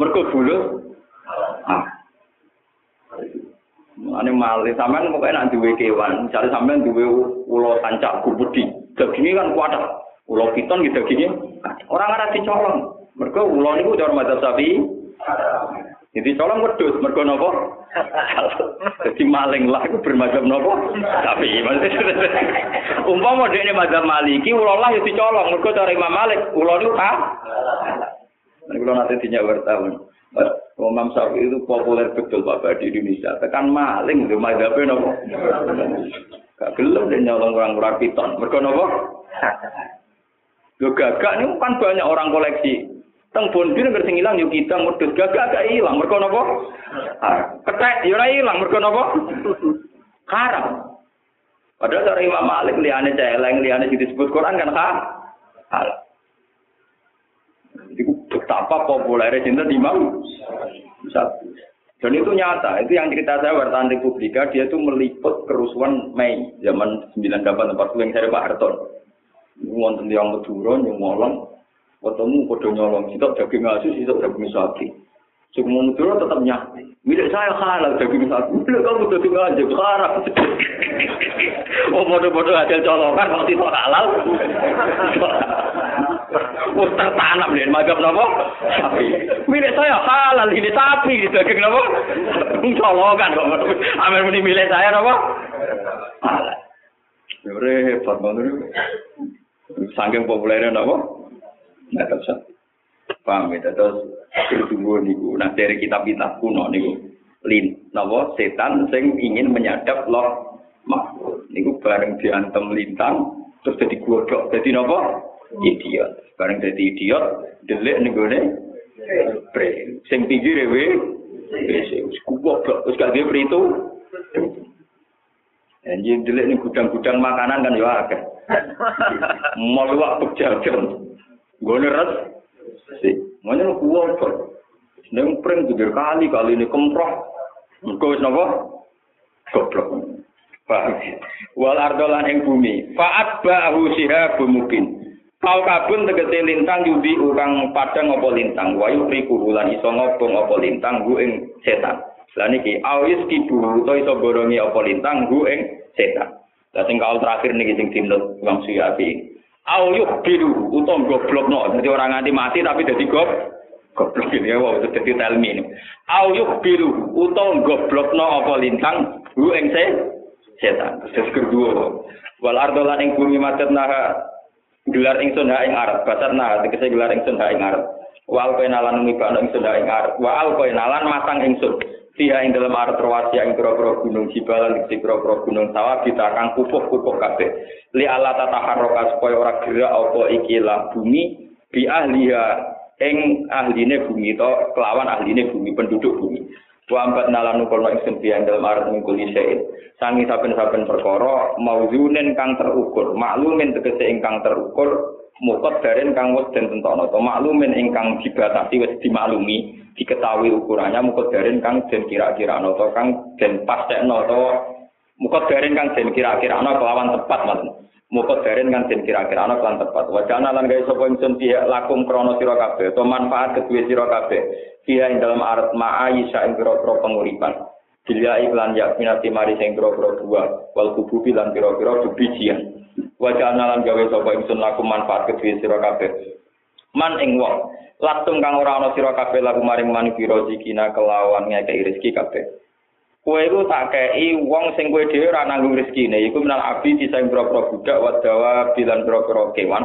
Mereka bulus. Ah. Ane male sampean pokoknya nanti duwe kewan, misalnya sampean duwe ulo tancap kubudi, dagingnya kan kuat. Ulo piton gitu dagingnya. Orang ada dicolong. Mereka ulo niku cara madzhab sapi. Jadi colong wedhus, mergo napa? Jadi maling lah iku bermadzhab napa? Tapi umpama dekne madzhab Maliki ulo lah ya dicolong, mergo cara Imam Malik ulo niku ha. Nek kula nate dinyak wartawan. Imam Syafi'i itu populer betul Bapak di Indonesia. Tekan maling di nopo. Gak gelem dia nyolong orang orang piton. Mereka nopo. Lo gagak ini kan banyak orang koleksi. Teng bondir nggak hilang yuk kita mudut gagak gak hilang. Mereka nopo. Ketek yura hilang. Mereka nopo. Haram. Padahal dari Imam Malik liane celeng liane disebut Quran kan hal. Itu betapa populernya cinta Imam satu. Dan itu nyata, itu yang cerita saya wartawan Republika, dia itu meliput kerusuhan Mei zaman 9840 yang saya Pak Harton. Wonten yang Madura nyolong, ketemu podo nyolong, itu daging asus, itu daging sapi. Semua Madura tetap nyati. Milik saya halal daging sapi. Milik kamu daging aja, haram. oh bodoh-bodoh hasil colongan, kalau itu halal. Wis tertanam nih mazhab napa? Sapi. Milik saya halal ini sapi kayak napa? Colongan kok. Amer muni milik saya napa? Halal. Ya repot banget. Saking populernya napa? Nggak bisa. Paham ya, terus bertumbuh niku. Nah dari kitab-kitab kuno niku, lin, napa setan sing ingin menyadap loh makhluk. Niku bareng diantem lintang, terus jadi godok, jadi napa? Idiot. Bareng jadi idiot, delik niku ne. Pre, sing pinggir ewe, wis goblok, wis gak dia itu. Anjing delik ning gudang-gudang makanan kan ya akeh. Mau wak pejajan. Gue res, lu kuat kok. Neng pring tiga kali kali ini kemproh. Engkau wis napa? Goblok. Wal ardolan ing bumi. Fa'at ba'hu sihabun mubin. Kau kabun tegese lintang yudi ukang padang apa lintang. Wa yukriku bulan iso ngobong apa lintang gu ing setan. Lah niki awis kibu to iso borongi apa lintang gu ing setan. Lah sing kaul terakhir niki sing dinut Imam Suyati. Au yuk biru utom goblokno. Dadi orang nganti mati tapi dadi gob goblok ini itu dadi telmi ini. Au yuk biru utom goblokno apa lintang gu ing setan. Terus kedua, wal ardo lan ing bumi macet naha gelar ingsun ha ing arep, basat naha tegese gelar ingsun ha ing arep. Wal kowe nalan ngibano ingsun ha ing arep. Wa al nalan masang ingsun. Tiha ing dalam arep terwasi ing pira-pira gunung jibalan ing pira-pira gunung sawah kita kang kupuh-kupuh kabeh. Li ala tataharroka supaya ora gerak apa iki lah bumi bi ahliha ing ahline bumi to kelawan ahline bumi penduduk bumi. Wa ambat nalan nukono ingsun biang dalam arep mingkul isein. Sangi saben-saben perkara mauzunen kang terukur, maklumin tegese ingkang terukur, mukot daren kang wis den tentono. To maklumin ingkang dibatasi wis dimaklumi, diketahui ukurannya mukot daren kang den kira-kira ana to kang den pastekno to mukot daren kang den kira-kira ana kelawan tepat maksud. Mukot daren kang den kira-kira ana kelawan tepat. Wajana lan gawe sapa ingsun piye lakum krana sira kabeh, to manfaat kedue sira kabeh. Fiha ing dalam arat ma'ayisha ing pira-pira penguripan. Bila iklan yak minati mari sing pira-pira buah wal kububi lan pira-pira bebijian. Wajah lan gawe sapa ingsun laku manfaat kedue sira kabeh. Man ing wong latung kang ora ana sira kabeh laku maring man pira kelawan ngekeki rezeki kabeh. Kowe iku tak kei wong sing kowe dhewe ora nanggung rezekine iku minal abdi sisa ing pira-pira budak wadawa bilan pira-pira kewan.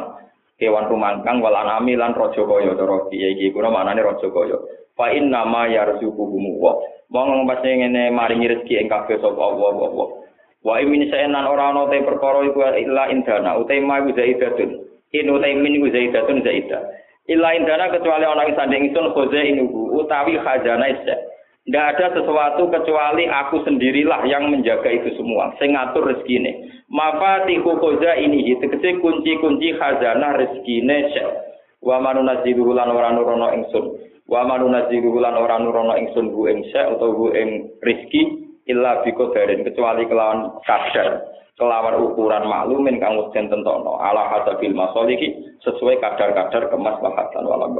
Kewan rumangkang wal anami lan raja kaya cara piye iki kuna maknane raja kaya. Fa inna ma yarzuquhum wa. Wong pasti ngene maringi rezeki ing kabeh sapa Allah Allah. Wa imin saenan ora ana te perkara iku illa indana utai ma iku zaidatun. In utai min iku zaidatun zaidah. Illa indana kecuali ana ing sanding ingsun khoza inubu utawi khazanah isa. Tidak ada sesuatu kecuali aku sendirilah yang menjaga itu semua, sing ngatur rezekine. Mafatihu khoza ini tegese kunci-kunci khazanah rezekine syekh. Wa manunazilu lan ora nurono ingsun. Wa manunazilu lan ora nurono ingsun bu ing utawa bu ing rezeki illa biqadarin kecuali kelawan kadar kelawan ukuran maklumin kang wis tentono ala hasabil masoliki sesuai kadar-kadar kemaslahatan walam